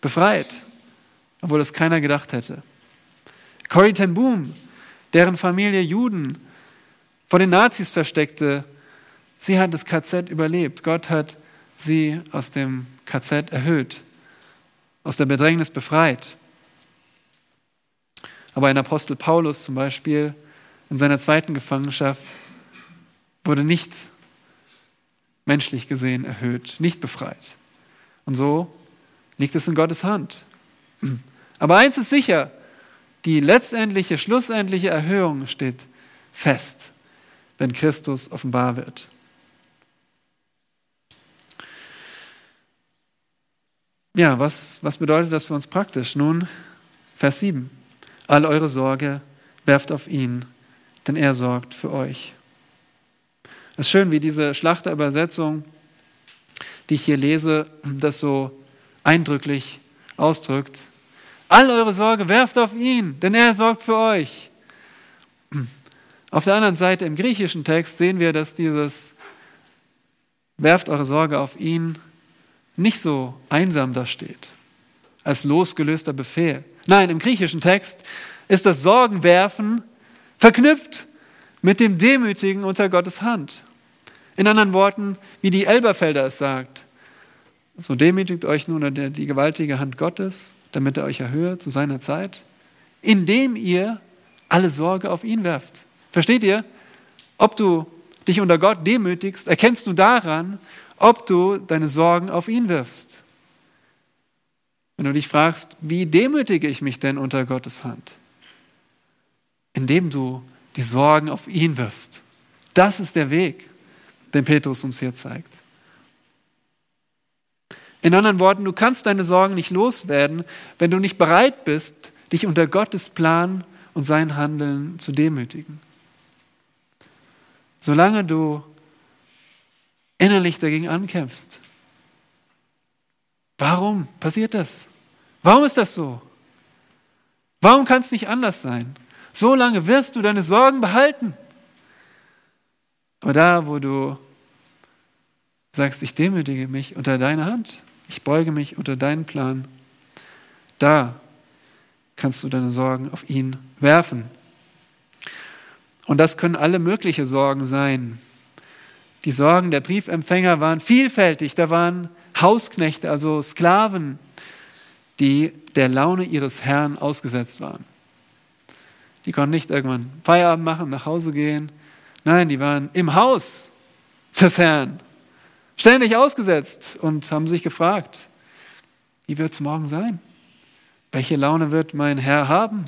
befreit, obwohl das keiner gedacht hätte. Corrie ten Boom, deren Familie Juden vor den Nazis versteckte, sie hat das KZ überlebt. Gott hat sie aus dem KZ erhöht, aus der Bedrängnis befreit. Aber ein Apostel Paulus zum Beispiel in seiner zweiten Gefangenschaft wurde nicht menschlich gesehen erhöht, nicht befreit. Und so liegt es in Gottes Hand. Aber eins ist sicher, die letztendliche, schlussendliche Erhöhung steht fest, wenn Christus offenbar wird. Ja, was, was bedeutet das für uns praktisch? Nun, Vers 7. All eure Sorge werft auf ihn, denn er sorgt für euch. Es ist schön, wie diese Schlachterübersetzung, die ich hier lese, das so eindrücklich ausdrückt. All eure Sorge werft auf ihn, denn er sorgt für euch. Auf der anderen Seite im griechischen Text sehen wir, dass dieses werft eure Sorge auf ihn nicht so einsam da steht, als losgelöster Befehl. Nein, im griechischen Text ist das Sorgenwerfen verknüpft mit dem Demütigen unter Gottes Hand. In anderen Worten, wie die Elberfelder es sagt, so demütigt euch nun unter die gewaltige Hand Gottes, damit er euch erhöhe zu seiner Zeit, indem ihr alle Sorge auf ihn werft. Versteht ihr? Ob du dich unter Gott demütigst, erkennst du daran, ob du deine Sorgen auf ihn wirfst. Wenn du dich fragst, wie demütige ich mich denn unter Gottes Hand? Indem du die Sorgen auf ihn wirfst. Das ist der Weg, den Petrus uns hier zeigt. In anderen Worten, du kannst deine Sorgen nicht loswerden, wenn du nicht bereit bist, dich unter Gottes Plan und sein Handeln zu demütigen. Solange du innerlich dagegen ankämpfst. Warum passiert das? Warum ist das so? Warum kann es nicht anders sein? So lange wirst du deine Sorgen behalten. Aber da, wo du sagst, ich demütige mich unter deine Hand, ich beuge mich unter deinen Plan, da kannst du deine Sorgen auf ihn werfen. Und das können alle möglichen Sorgen sein. Die Sorgen der Briefempfänger waren vielfältig. Da waren Hausknechte, also Sklaven, die der Laune ihres Herrn ausgesetzt waren. Die konnten nicht irgendwann Feierabend machen, nach Hause gehen. Nein, die waren im Haus des Herrn, ständig ausgesetzt und haben sich gefragt, wie wird es morgen sein? Welche Laune wird mein Herr haben?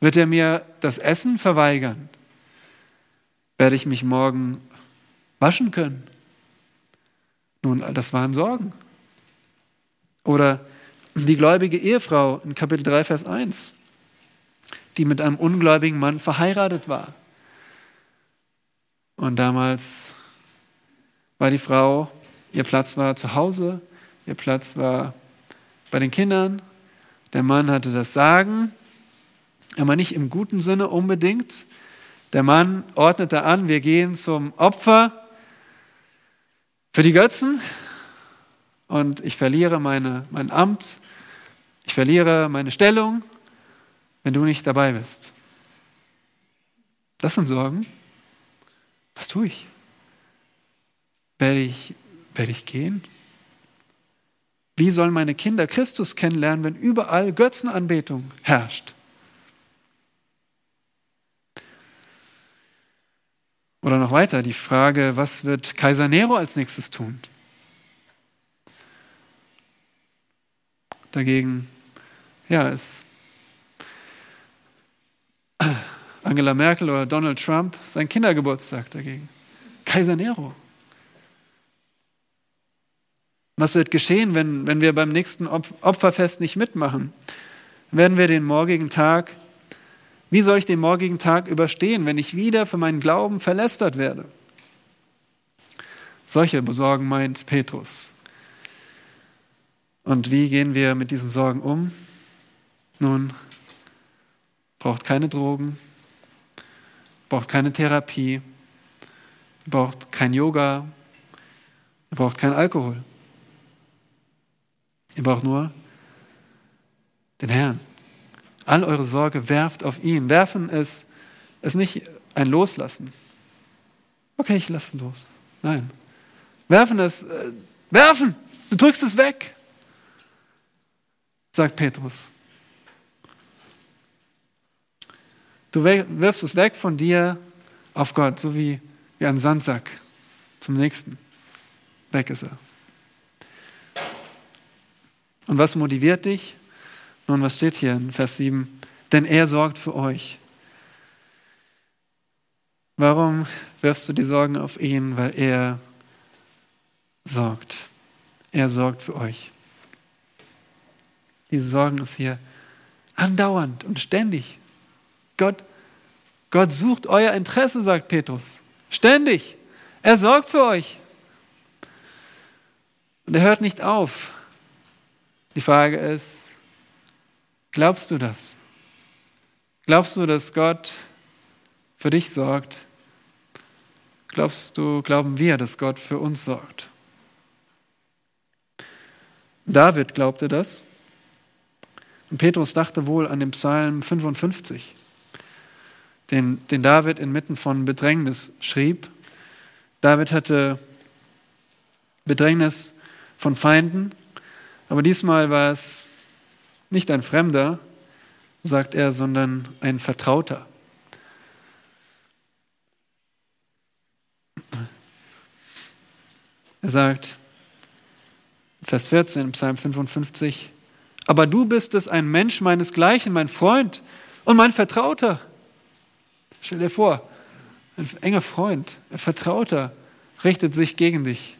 Wird er mir das Essen verweigern? Werde ich mich morgen waschen können? Nun, das waren Sorgen. Oder die gläubige Ehefrau in Kapitel 3, Vers 1, die mit einem ungläubigen Mann verheiratet war. Und damals war die Frau, ihr Platz war zu Hause, ihr Platz war bei den Kindern. Der Mann hatte das Sagen, aber nicht im guten Sinne unbedingt. Der Mann ordnete an, wir gehen zum Opfer für die Götzen und ich verliere meine, mein Amt, ich verliere meine Stellung, wenn du nicht dabei bist. Das sind Sorgen. Was tue ich? Werde ich, werde ich gehen? Wie sollen meine Kinder Christus kennenlernen, wenn überall Götzenanbetung herrscht? Oder noch weiter die Frage, was wird Kaiser Nero als nächstes tun? Dagegen, ja, ist Angela Merkel oder Donald Trump sein Kindergeburtstag dagegen. Kaiser Nero. Was wird geschehen, wenn, wenn wir beim nächsten Opferfest nicht mitmachen? Werden wir den morgigen Tag wie soll ich den morgigen Tag überstehen, wenn ich wieder für meinen Glauben verlästert werde? Solche Besorgen meint Petrus. Und wie gehen wir mit diesen Sorgen um? Nun, braucht keine Drogen, braucht keine Therapie, braucht kein Yoga, ihr braucht kein Alkohol. Ihr braucht nur den Herrn. All eure Sorge werft auf ihn. Werfen ist, ist nicht ein Loslassen. Okay, ich lasse los. Nein. Werfen ist, äh, werfen! Du drückst es weg, sagt Petrus. Du wirfst es weg von dir auf Gott, so wie, wie ein Sandsack zum nächsten. Weg ist er. Und was motiviert dich? Nun, was steht hier in Vers 7? Denn er sorgt für euch. Warum wirfst du die Sorgen auf ihn? Weil er sorgt. Er sorgt für euch. Diese Sorgen ist hier andauernd und ständig. Gott, Gott sucht euer Interesse, sagt Petrus. Ständig. Er sorgt für euch. Und er hört nicht auf. Die Frage ist, Glaubst du das? Glaubst du, dass Gott für dich sorgt? Glaubst du, glauben wir, dass Gott für uns sorgt? David glaubte das. Und Petrus dachte wohl an den Psalm 55, den, den David inmitten von Bedrängnis schrieb. David hatte Bedrängnis von Feinden, aber diesmal war es nicht ein Fremder, sagt er, sondern ein Vertrauter. Er sagt, Vers 14, Psalm 55, aber du bist es, ein Mensch meinesgleichen, mein Freund und mein Vertrauter. Stell dir vor, ein enger Freund, ein Vertrauter richtet sich gegen dich.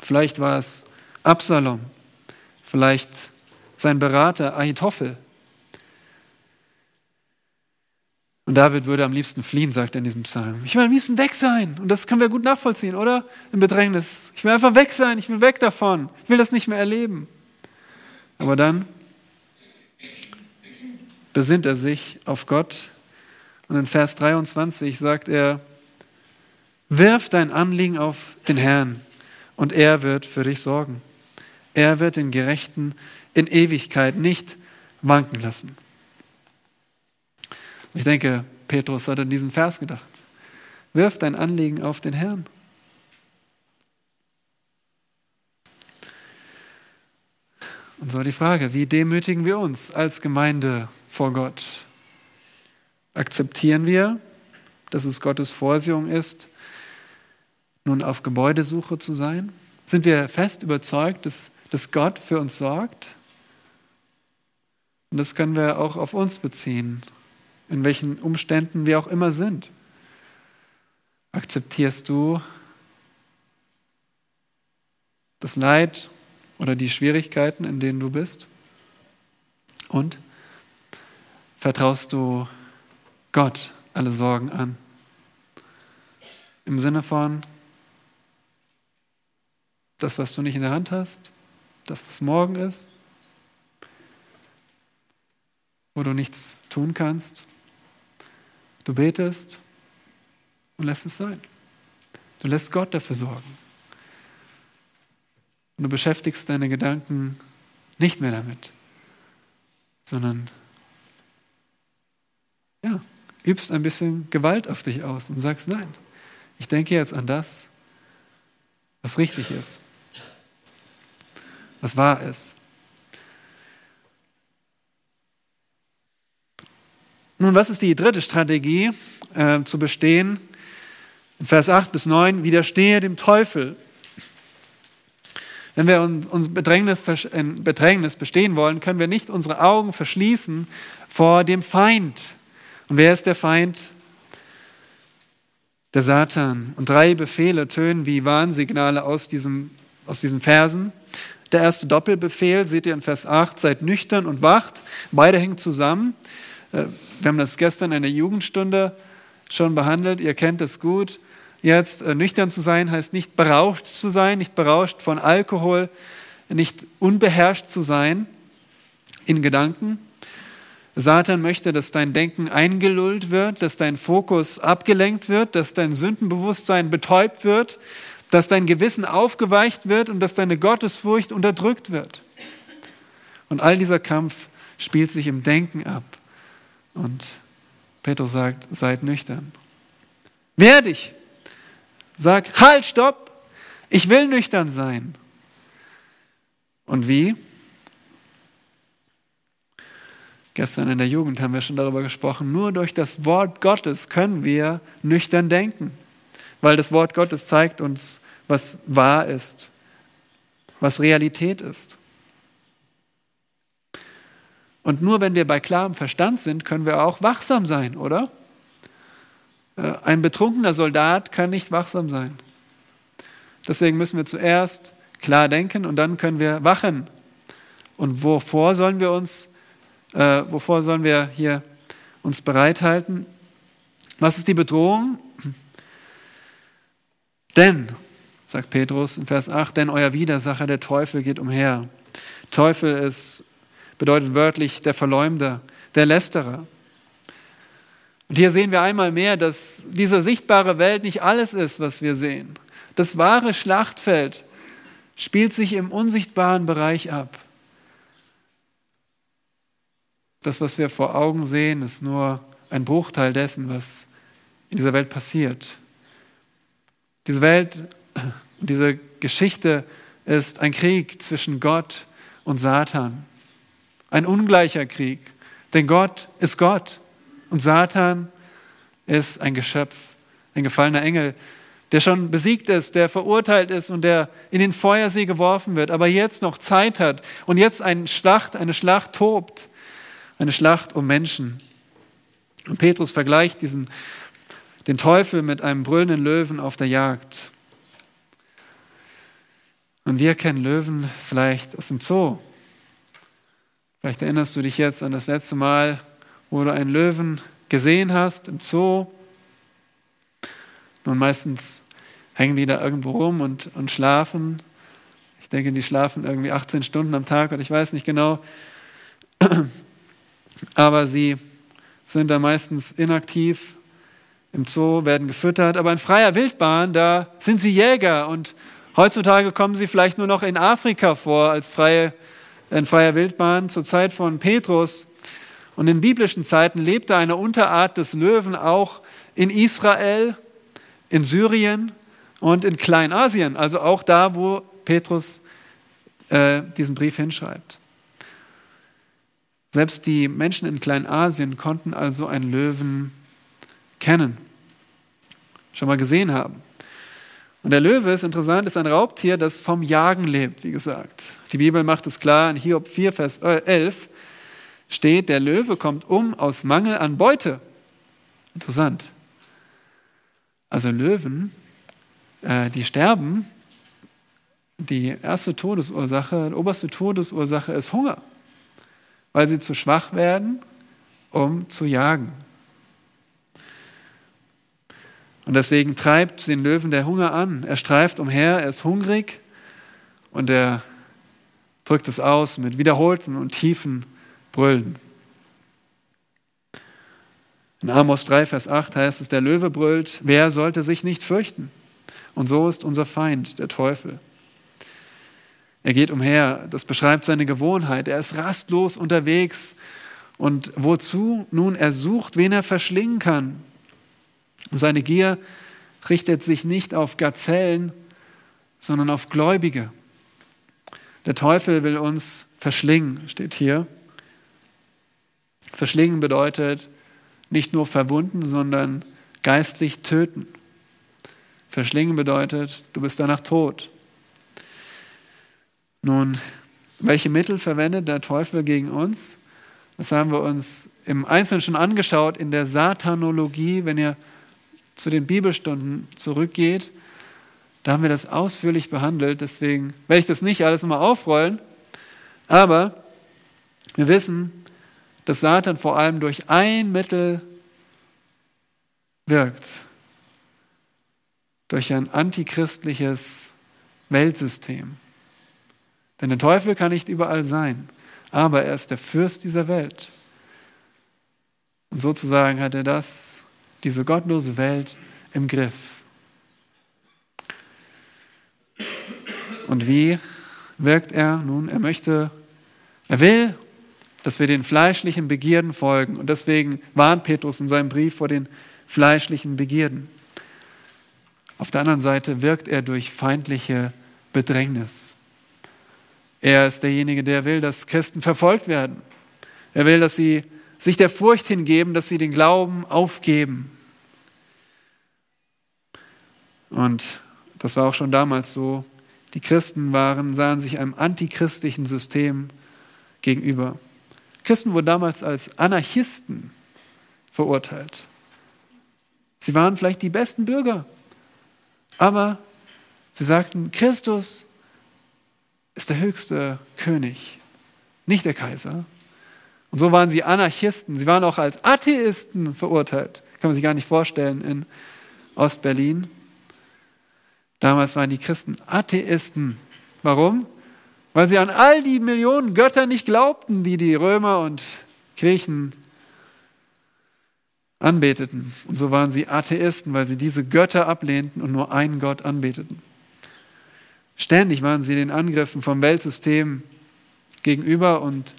Vielleicht war es Absalom, vielleicht sein Berater Ahitophel. Und David würde am liebsten fliehen, sagt er in diesem Psalm. Ich will am liebsten weg sein. Und das können wir gut nachvollziehen, oder? Im Bedrängnis. Ich will einfach weg sein. Ich will weg davon. Ich will das nicht mehr erleben. Aber dann besinnt er sich auf Gott. Und in Vers 23 sagt er, wirf dein Anliegen auf den Herrn und er wird für dich sorgen. Er wird den Gerechten in Ewigkeit nicht wanken lassen. Ich denke, Petrus hat an diesen Vers gedacht. Wirf dein Anliegen auf den Herrn. Und so die Frage, wie demütigen wir uns als Gemeinde vor Gott? Akzeptieren wir, dass es Gottes Vorsehung ist, nun auf Gebäudesuche zu sein? Sind wir fest überzeugt, dass, dass Gott für uns sorgt? Und das können wir auch auf uns beziehen in welchen Umständen wir auch immer sind. Akzeptierst du das Leid oder die Schwierigkeiten, in denen du bist? Und vertraust du Gott alle Sorgen an? Im Sinne von, das, was du nicht in der Hand hast, das, was morgen ist, wo du nichts tun kannst, Du betest und lässt es sein. Du lässt Gott dafür sorgen. Und du beschäftigst deine Gedanken nicht mehr damit, sondern ja, übst ein bisschen Gewalt auf dich aus und sagst, nein, ich denke jetzt an das, was richtig ist, was wahr ist. Nun, was ist die dritte Strategie äh, zu bestehen? In Vers 8 bis 9, widerstehe dem Teufel. Wenn wir uns Bedrängnis, in Bedrängnis bestehen wollen, können wir nicht unsere Augen verschließen vor dem Feind. Und wer ist der Feind? Der Satan. Und drei Befehle tönen wie Warnsignale aus, diesem, aus diesen Versen. Der erste Doppelbefehl seht ihr in Vers 8, seid nüchtern und wacht. Beide hängen zusammen. Äh, wir haben das gestern in der Jugendstunde schon behandelt. Ihr kennt es gut. Jetzt äh, nüchtern zu sein heißt nicht berauscht zu sein, nicht berauscht von Alkohol, nicht unbeherrscht zu sein in Gedanken. Satan möchte, dass dein Denken eingelullt wird, dass dein Fokus abgelenkt wird, dass dein Sündenbewusstsein betäubt wird, dass dein Gewissen aufgeweicht wird und dass deine Gottesfurcht unterdrückt wird. Und all dieser Kampf spielt sich im Denken ab. Und Petrus sagt, seid nüchtern. Wehr dich. Sag, halt, stopp. Ich will nüchtern sein. Und wie? Gestern in der Jugend haben wir schon darüber gesprochen. Nur durch das Wort Gottes können wir nüchtern denken. Weil das Wort Gottes zeigt uns, was wahr ist, was Realität ist. Und nur wenn wir bei klarem Verstand sind, können wir auch wachsam sein, oder? Äh, ein betrunkener Soldat kann nicht wachsam sein. Deswegen müssen wir zuerst klar denken und dann können wir wachen. Und wovor sollen wir uns, äh, wovor sollen wir hier uns bereithalten? Was ist die Bedrohung? Denn, sagt Petrus in Vers 8, denn euer Widersacher, der Teufel, geht umher. Teufel ist bedeutet wörtlich der Verleumder, der Lästerer. Und hier sehen wir einmal mehr, dass diese sichtbare Welt nicht alles ist, was wir sehen. Das wahre Schlachtfeld spielt sich im unsichtbaren Bereich ab. Das, was wir vor Augen sehen, ist nur ein Bruchteil dessen, was in dieser Welt passiert. Diese Welt, diese Geschichte ist ein Krieg zwischen Gott und Satan ein ungleicher Krieg. Denn Gott ist Gott und Satan ist ein Geschöpf, ein gefallener Engel, der schon besiegt ist, der verurteilt ist und der in den Feuersee geworfen wird, aber jetzt noch Zeit hat und jetzt eine Schlacht, eine Schlacht tobt, eine Schlacht um Menschen. Und Petrus vergleicht diesen, den Teufel mit einem brüllenden Löwen auf der Jagd. Und wir kennen Löwen vielleicht aus dem Zoo. Vielleicht erinnerst du dich jetzt an das letzte Mal, wo du einen Löwen gesehen hast im Zoo. Nun, meistens hängen die da irgendwo rum und, und schlafen. Ich denke, die schlafen irgendwie 18 Stunden am Tag oder ich weiß nicht genau. Aber sie sind da meistens inaktiv im Zoo, werden gefüttert. Aber in freier Wildbahn, da sind sie Jäger und heutzutage kommen sie vielleicht nur noch in Afrika vor als freie, in freier Wildbahn. Zur Zeit von Petrus und in biblischen Zeiten lebte eine Unterart des Löwen auch in Israel, in Syrien und in Kleinasien, also auch da, wo Petrus äh, diesen Brief hinschreibt. Selbst die Menschen in Kleinasien konnten also einen Löwen kennen, schon mal gesehen haben. Und der Löwe ist interessant, ist ein Raubtier, das vom Jagen lebt, wie gesagt. Die Bibel macht es klar in Hiob 4, Vers 11 steht, der Löwe kommt um aus Mangel an Beute. Interessant. Also Löwen, äh, die sterben, die erste Todesursache, die oberste Todesursache ist Hunger, weil sie zu schwach werden, um zu jagen. Und deswegen treibt den Löwen der Hunger an. Er streift umher, er ist hungrig und er drückt es aus mit wiederholten und tiefen Brüllen. In Amos 3, Vers 8 heißt es, der Löwe brüllt, wer sollte sich nicht fürchten? Und so ist unser Feind, der Teufel. Er geht umher, das beschreibt seine Gewohnheit. Er ist rastlos unterwegs. Und wozu? Nun, er sucht, wen er verschlingen kann. Seine Gier richtet sich nicht auf Gazellen, sondern auf Gläubige. Der Teufel will uns verschlingen, steht hier. Verschlingen bedeutet nicht nur verwunden, sondern geistlich töten. Verschlingen bedeutet, du bist danach tot. Nun, welche Mittel verwendet der Teufel gegen uns? Das haben wir uns im Einzelnen schon angeschaut in der Satanologie. Wenn ihr zu den Bibelstunden zurückgeht, da haben wir das ausführlich behandelt. Deswegen werde ich das nicht alles nochmal aufrollen. Aber wir wissen, dass Satan vor allem durch ein Mittel wirkt. Durch ein antichristliches Weltsystem. Denn der Teufel kann nicht überall sein, aber er ist der Fürst dieser Welt. Und sozusagen hat er das, diese gottlose Welt im Griff. Und wie wirkt er? Nun, er möchte, er will dass wir den fleischlichen Begierden folgen. Und deswegen warnt Petrus in seinem Brief vor den fleischlichen Begierden. Auf der anderen Seite wirkt er durch feindliche Bedrängnis. Er ist derjenige, der will, dass Christen verfolgt werden. Er will, dass sie sich der Furcht hingeben, dass sie den Glauben aufgeben. Und das war auch schon damals so. Die Christen waren, sahen sich einem antichristlichen System gegenüber. Christen wurden damals als Anarchisten verurteilt. Sie waren vielleicht die besten Bürger, aber sie sagten, Christus ist der höchste König, nicht der Kaiser. Und so waren sie Anarchisten. Sie waren auch als Atheisten verurteilt. Kann man sich gar nicht vorstellen in Ostberlin. Damals waren die Christen Atheisten. Warum? weil sie an all die Millionen Götter nicht glaubten, die die Römer und Griechen anbeteten. Und so waren sie Atheisten, weil sie diese Götter ablehnten und nur einen Gott anbeteten. Ständig waren sie den Angriffen vom Weltsystem gegenüber und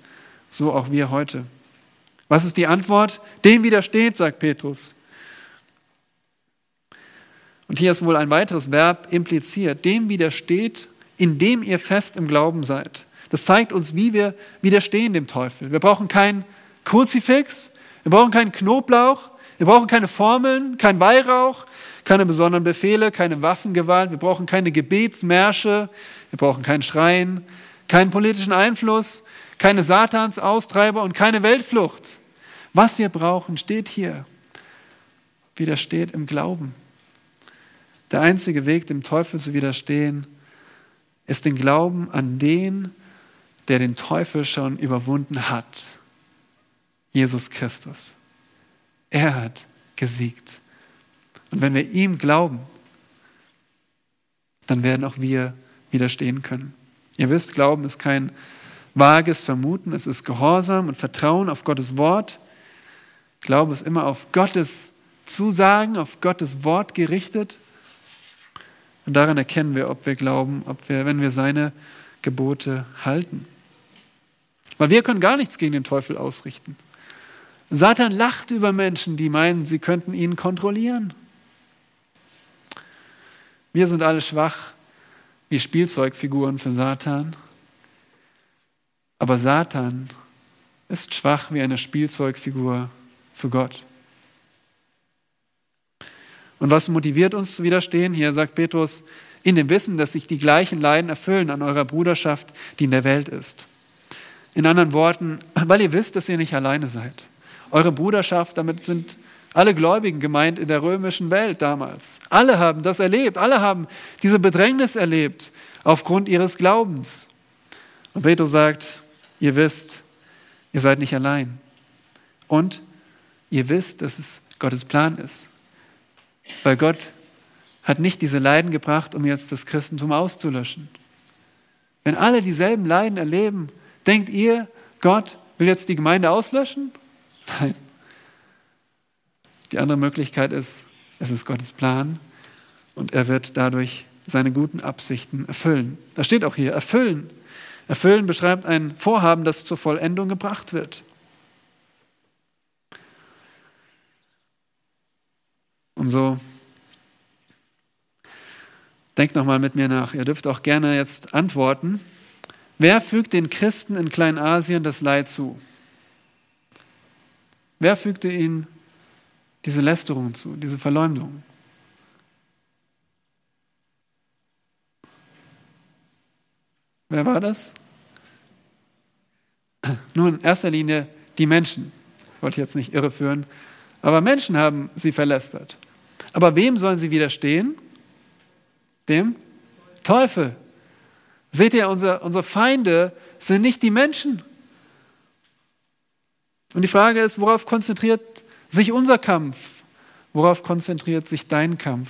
so auch wir heute. Was ist die Antwort? Dem widersteht, sagt Petrus. Und hier ist wohl ein weiteres Verb impliziert. Dem widersteht indem ihr fest im Glauben seid. Das zeigt uns, wie wir widerstehen dem Teufel. Wir brauchen kein Kruzifix, wir brauchen keinen Knoblauch, wir brauchen keine Formeln, kein Weihrauch, keine besonderen Befehle, keine Waffengewalt, wir brauchen keine Gebetsmärsche, wir brauchen kein Schreien, keinen politischen Einfluss, keine Satansaustreiber und keine Weltflucht. Was wir brauchen, steht hier. Widersteht im Glauben. Der einzige Weg, dem Teufel zu widerstehen, ist den Glauben an den, der den Teufel schon überwunden hat. Jesus Christus. Er hat gesiegt. Und wenn wir ihm glauben, dann werden auch wir widerstehen können. Ihr wisst, Glauben ist kein vages Vermuten, es ist Gehorsam und Vertrauen auf Gottes Wort. Glaube ist immer auf Gottes Zusagen, auf Gottes Wort gerichtet. Und daran erkennen wir, ob wir glauben, ob wir, wenn wir seine Gebote halten. Weil wir können gar nichts gegen den Teufel ausrichten. Satan lacht über Menschen, die meinen, sie könnten ihn kontrollieren. Wir sind alle schwach wie Spielzeugfiguren für Satan. Aber Satan ist schwach wie eine Spielzeugfigur für Gott. Und was motiviert uns zu widerstehen? Hier sagt Petrus, in dem Wissen, dass sich die gleichen Leiden erfüllen an eurer Bruderschaft, die in der Welt ist. In anderen Worten, weil ihr wisst, dass ihr nicht alleine seid. Eure Bruderschaft, damit sind alle Gläubigen gemeint in der römischen Welt damals. Alle haben das erlebt, alle haben diese Bedrängnis erlebt aufgrund ihres Glaubens. Und Petrus sagt, ihr wisst, ihr seid nicht allein. Und ihr wisst, dass es Gottes Plan ist. Weil Gott hat nicht diese Leiden gebracht, um jetzt das Christentum auszulöschen. Wenn alle dieselben Leiden erleben, denkt ihr, Gott will jetzt die Gemeinde auslöschen? Nein. Die andere Möglichkeit ist, es ist Gottes Plan und er wird dadurch seine guten Absichten erfüllen. Da steht auch hier, erfüllen. Erfüllen beschreibt ein Vorhaben, das zur Vollendung gebracht wird. Und so denkt nochmal mit mir nach. Ihr dürft auch gerne jetzt antworten. Wer fügt den Christen in Kleinasien das Leid zu? Wer fügte ihnen diese Lästerung zu, diese Verleumdung? Wer war das? Nun, in erster Linie die Menschen. Ich wollte jetzt nicht irreführen, aber Menschen haben sie verlästert. Aber wem sollen sie widerstehen? Dem Teufel. Seht ihr, unsere, unsere Feinde sind nicht die Menschen. Und die Frage ist, worauf konzentriert sich unser Kampf? Worauf konzentriert sich dein Kampf?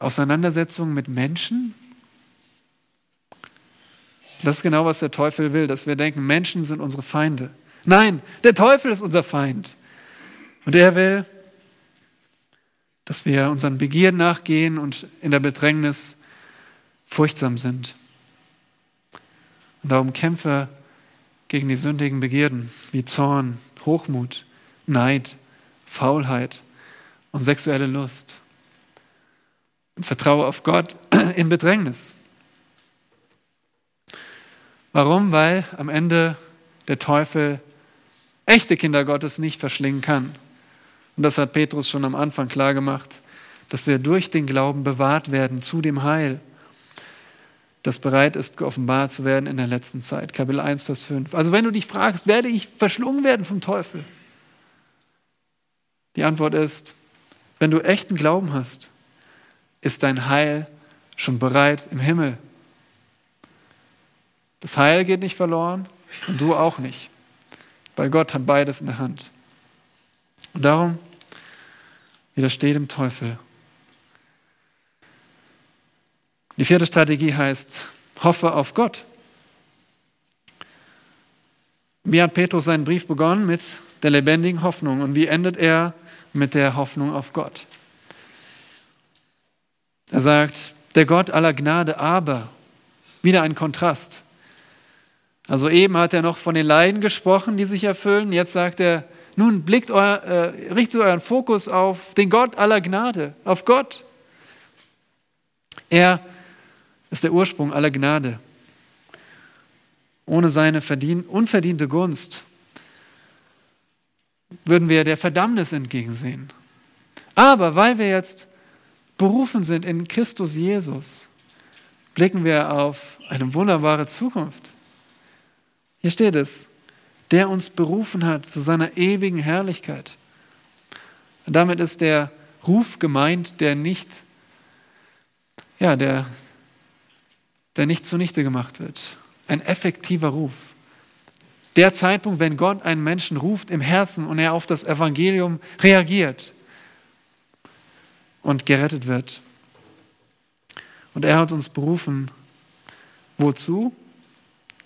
Auseinandersetzungen mit Menschen? Das ist genau, was der Teufel will, dass wir denken, Menschen sind unsere Feinde. Nein, der Teufel ist unser Feind. Und er will, dass wir unseren Begierden nachgehen und in der Bedrängnis furchtsam sind. Und darum kämpfe gegen die sündigen Begierden wie Zorn, Hochmut, Neid, Faulheit und sexuelle Lust. Und vertraue auf Gott in Bedrängnis. Warum? Weil am Ende der Teufel echte Kinder Gottes nicht verschlingen kann. Und das hat Petrus schon am Anfang klar gemacht, dass wir durch den Glauben bewahrt werden zu dem Heil, das bereit ist, geoffenbart zu werden in der letzten Zeit. Kapitel 1, Vers 5. Also wenn du dich fragst, werde ich verschlungen werden vom Teufel? Die Antwort ist, wenn du echten Glauben hast, ist dein Heil schon bereit im Himmel. Das Heil geht nicht verloren und du auch nicht, weil Gott hat beides in der Hand. Und darum widersteht dem Teufel. Die vierte Strategie heißt, hoffe auf Gott. Wie hat Petrus seinen Brief begonnen? Mit der lebendigen Hoffnung. Und wie endet er? Mit der Hoffnung auf Gott. Er sagt, der Gott aller Gnade, aber, wieder ein Kontrast. Also eben hat er noch von den Leiden gesprochen, die sich erfüllen. Jetzt sagt er, nun blickt euer, äh, richtet euren Fokus auf den Gott aller Gnade, auf Gott. Er ist der Ursprung aller Gnade. Ohne seine unverdiente Gunst würden wir der Verdammnis entgegensehen. Aber weil wir jetzt berufen sind in Christus Jesus, blicken wir auf eine wunderbare Zukunft. Hier steht es, der uns berufen hat zu seiner ewigen Herrlichkeit. Und damit ist der Ruf gemeint, der nicht, ja, der, der nicht zunichte gemacht wird. Ein effektiver Ruf. Der Zeitpunkt, wenn Gott einen Menschen ruft im Herzen und er auf das Evangelium reagiert und gerettet wird. Und er hat uns berufen, wozu?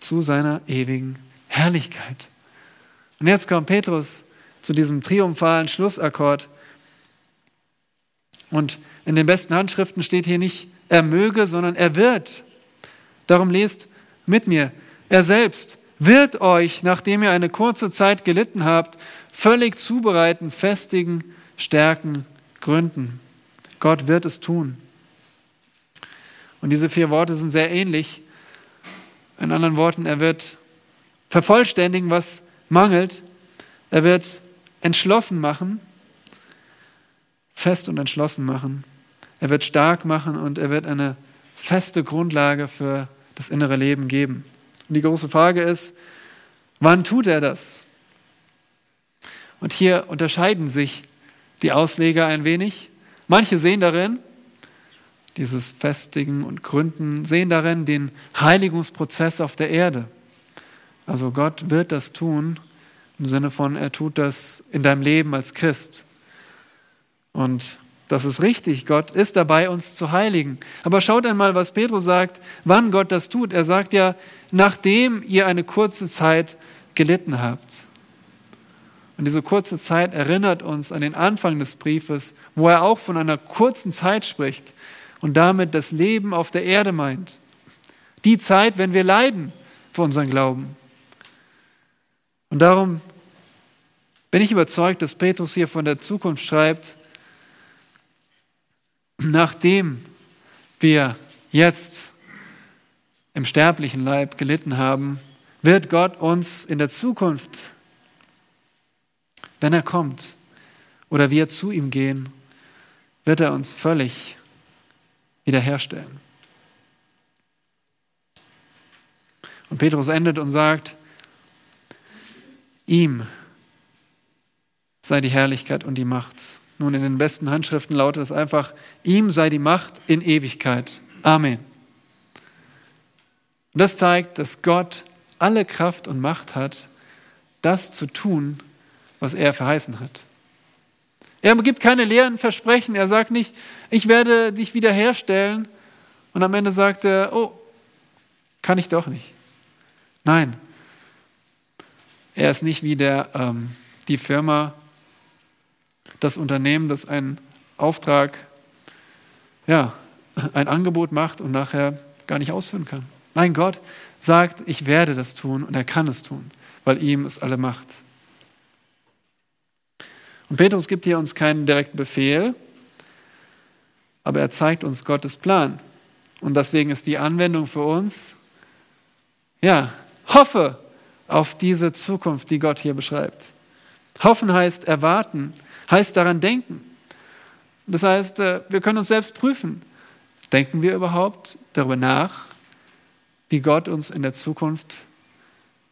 Zu seiner ewigen Herrlichkeit. Und jetzt kommt Petrus zu diesem triumphalen Schlussakkord. Und in den besten Handschriften steht hier nicht, er möge, sondern er wird. Darum lest mit mir, er selbst wird euch, nachdem ihr eine kurze Zeit gelitten habt, völlig zubereiten, festigen, stärken, gründen. Gott wird es tun. Und diese vier Worte sind sehr ähnlich. In anderen Worten, er wird vervollständigen, was mangelt. Er wird entschlossen machen, fest und entschlossen machen. Er wird stark machen und er wird eine feste Grundlage für das innere Leben geben. Und die große Frage ist, wann tut er das? Und hier unterscheiden sich die Ausleger ein wenig. Manche sehen darin, dieses Festigen und Gründen, sehen darin den Heiligungsprozess auf der Erde. Also Gott wird das tun, im Sinne von, er tut das in deinem Leben als Christ. Und das ist richtig, Gott ist dabei, uns zu heiligen. Aber schaut einmal, was Petrus sagt, wann Gott das tut. Er sagt ja, nachdem ihr eine kurze Zeit gelitten habt. Und diese kurze Zeit erinnert uns an den Anfang des Briefes, wo er auch von einer kurzen Zeit spricht und damit das Leben auf der Erde meint. Die Zeit, wenn wir leiden für unseren Glauben. Und darum bin ich überzeugt, dass Petrus hier von der Zukunft schreibt, nachdem wir jetzt im sterblichen Leib gelitten haben, wird Gott uns in der Zukunft, wenn er kommt oder wir zu ihm gehen, wird er uns völlig wiederherstellen. Und Petrus endet und sagt, ihm sei die Herrlichkeit und die Macht. Nun, in den besten Handschriften lautet es einfach, ihm sei die Macht in Ewigkeit. Amen. Und das zeigt, dass Gott alle Kraft und Macht hat, das zu tun, was er verheißen hat. Er gibt keine leeren Versprechen. Er sagt nicht, ich werde dich wiederherstellen. Und am Ende sagt er, oh, kann ich doch nicht. Nein, er ist nicht wie der, ähm, die Firma, das Unternehmen, das einen Auftrag, ja, ein Angebot macht und nachher gar nicht ausführen kann. Nein, Gott sagt, ich werde das tun und er kann es tun, weil ihm es alle Macht. Und Petrus gibt hier uns keinen direkten Befehl, aber er zeigt uns Gottes Plan. Und deswegen ist die Anwendung für uns, ja, hoffe auf diese Zukunft, die Gott hier beschreibt. Hoffen heißt erwarten, heißt daran denken. Das heißt, äh, wir können uns selbst prüfen. Denken wir überhaupt darüber nach, wie Gott uns in der Zukunft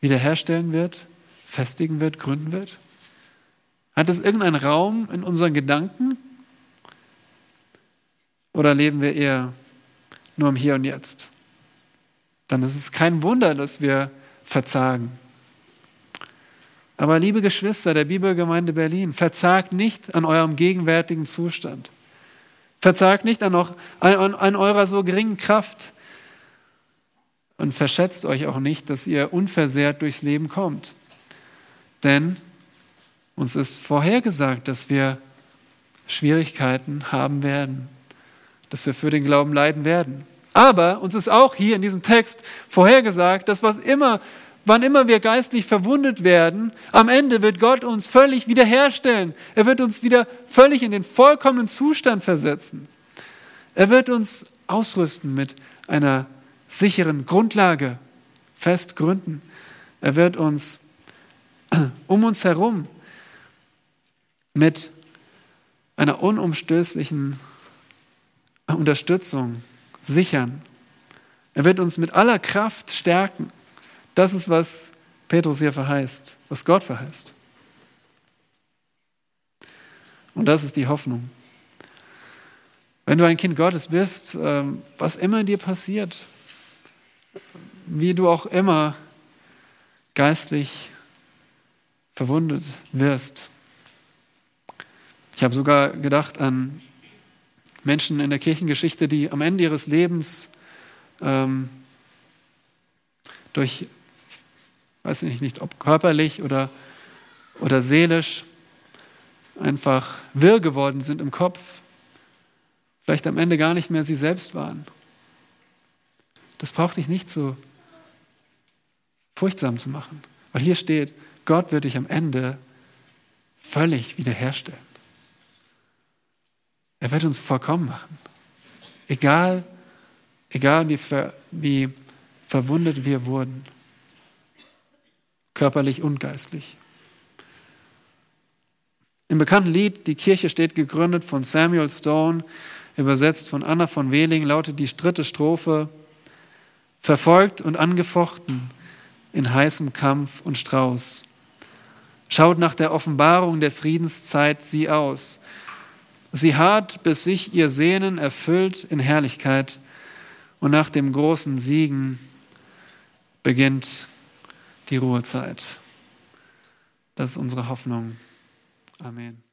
wiederherstellen wird, festigen wird, gründen wird? Hat es irgendeinen Raum in unseren Gedanken? Oder leben wir eher nur im Hier und Jetzt? Dann ist es kein Wunder, dass wir verzagen. Aber liebe Geschwister der Bibelgemeinde Berlin, verzagt nicht an eurem gegenwärtigen Zustand. Verzagt nicht an, auch, an, an eurer so geringen Kraft. Und verschätzt euch auch nicht, dass ihr unversehrt durchs Leben kommt. Denn uns ist vorhergesagt, dass wir Schwierigkeiten haben werden, dass wir für den Glauben leiden werden. Aber uns ist auch hier in diesem Text vorhergesagt, dass was immer wann immer wir geistlich verwundet werden, am Ende wird Gott uns völlig wiederherstellen. Er wird uns wieder völlig in den vollkommenen Zustand versetzen. Er wird uns ausrüsten mit einer sicheren Grundlage, fest gründen. Er wird uns um uns herum mit einer unumstößlichen Unterstützung sichern. Er wird uns mit aller Kraft stärken. Das ist, was Petrus hier verheißt, was Gott verheißt. Und das ist die Hoffnung. Wenn du ein Kind Gottes bist, ähm, was immer dir passiert, wie du auch immer geistlich verwundet wirst. Ich habe sogar gedacht an Menschen in der Kirchengeschichte, die am Ende ihres Lebens ähm, durch, weiß ich nicht, ob körperlich oder, oder seelisch, einfach wirr geworden sind im Kopf, vielleicht am Ende gar nicht mehr sie selbst waren. Das braucht dich nicht so furchtsam zu machen, weil hier steht, Gott wird dich am Ende völlig wiederherstellen. Er wird uns vollkommen machen. Egal, egal wie, ver, wie verwundet wir wurden, körperlich und geistlich. Im bekannten Lied Die Kirche steht gegründet von Samuel Stone, übersetzt von Anna von Wehling, lautet die dritte Strophe, verfolgt und angefochten in heißem Kampf und Strauß. Schaut nach der Offenbarung der Friedenszeit sie aus. Sie harrt, bis sich ihr Sehnen erfüllt in Herrlichkeit und nach dem großen Siegen beginnt die Ruhezeit. Das ist unsere Hoffnung. Amen.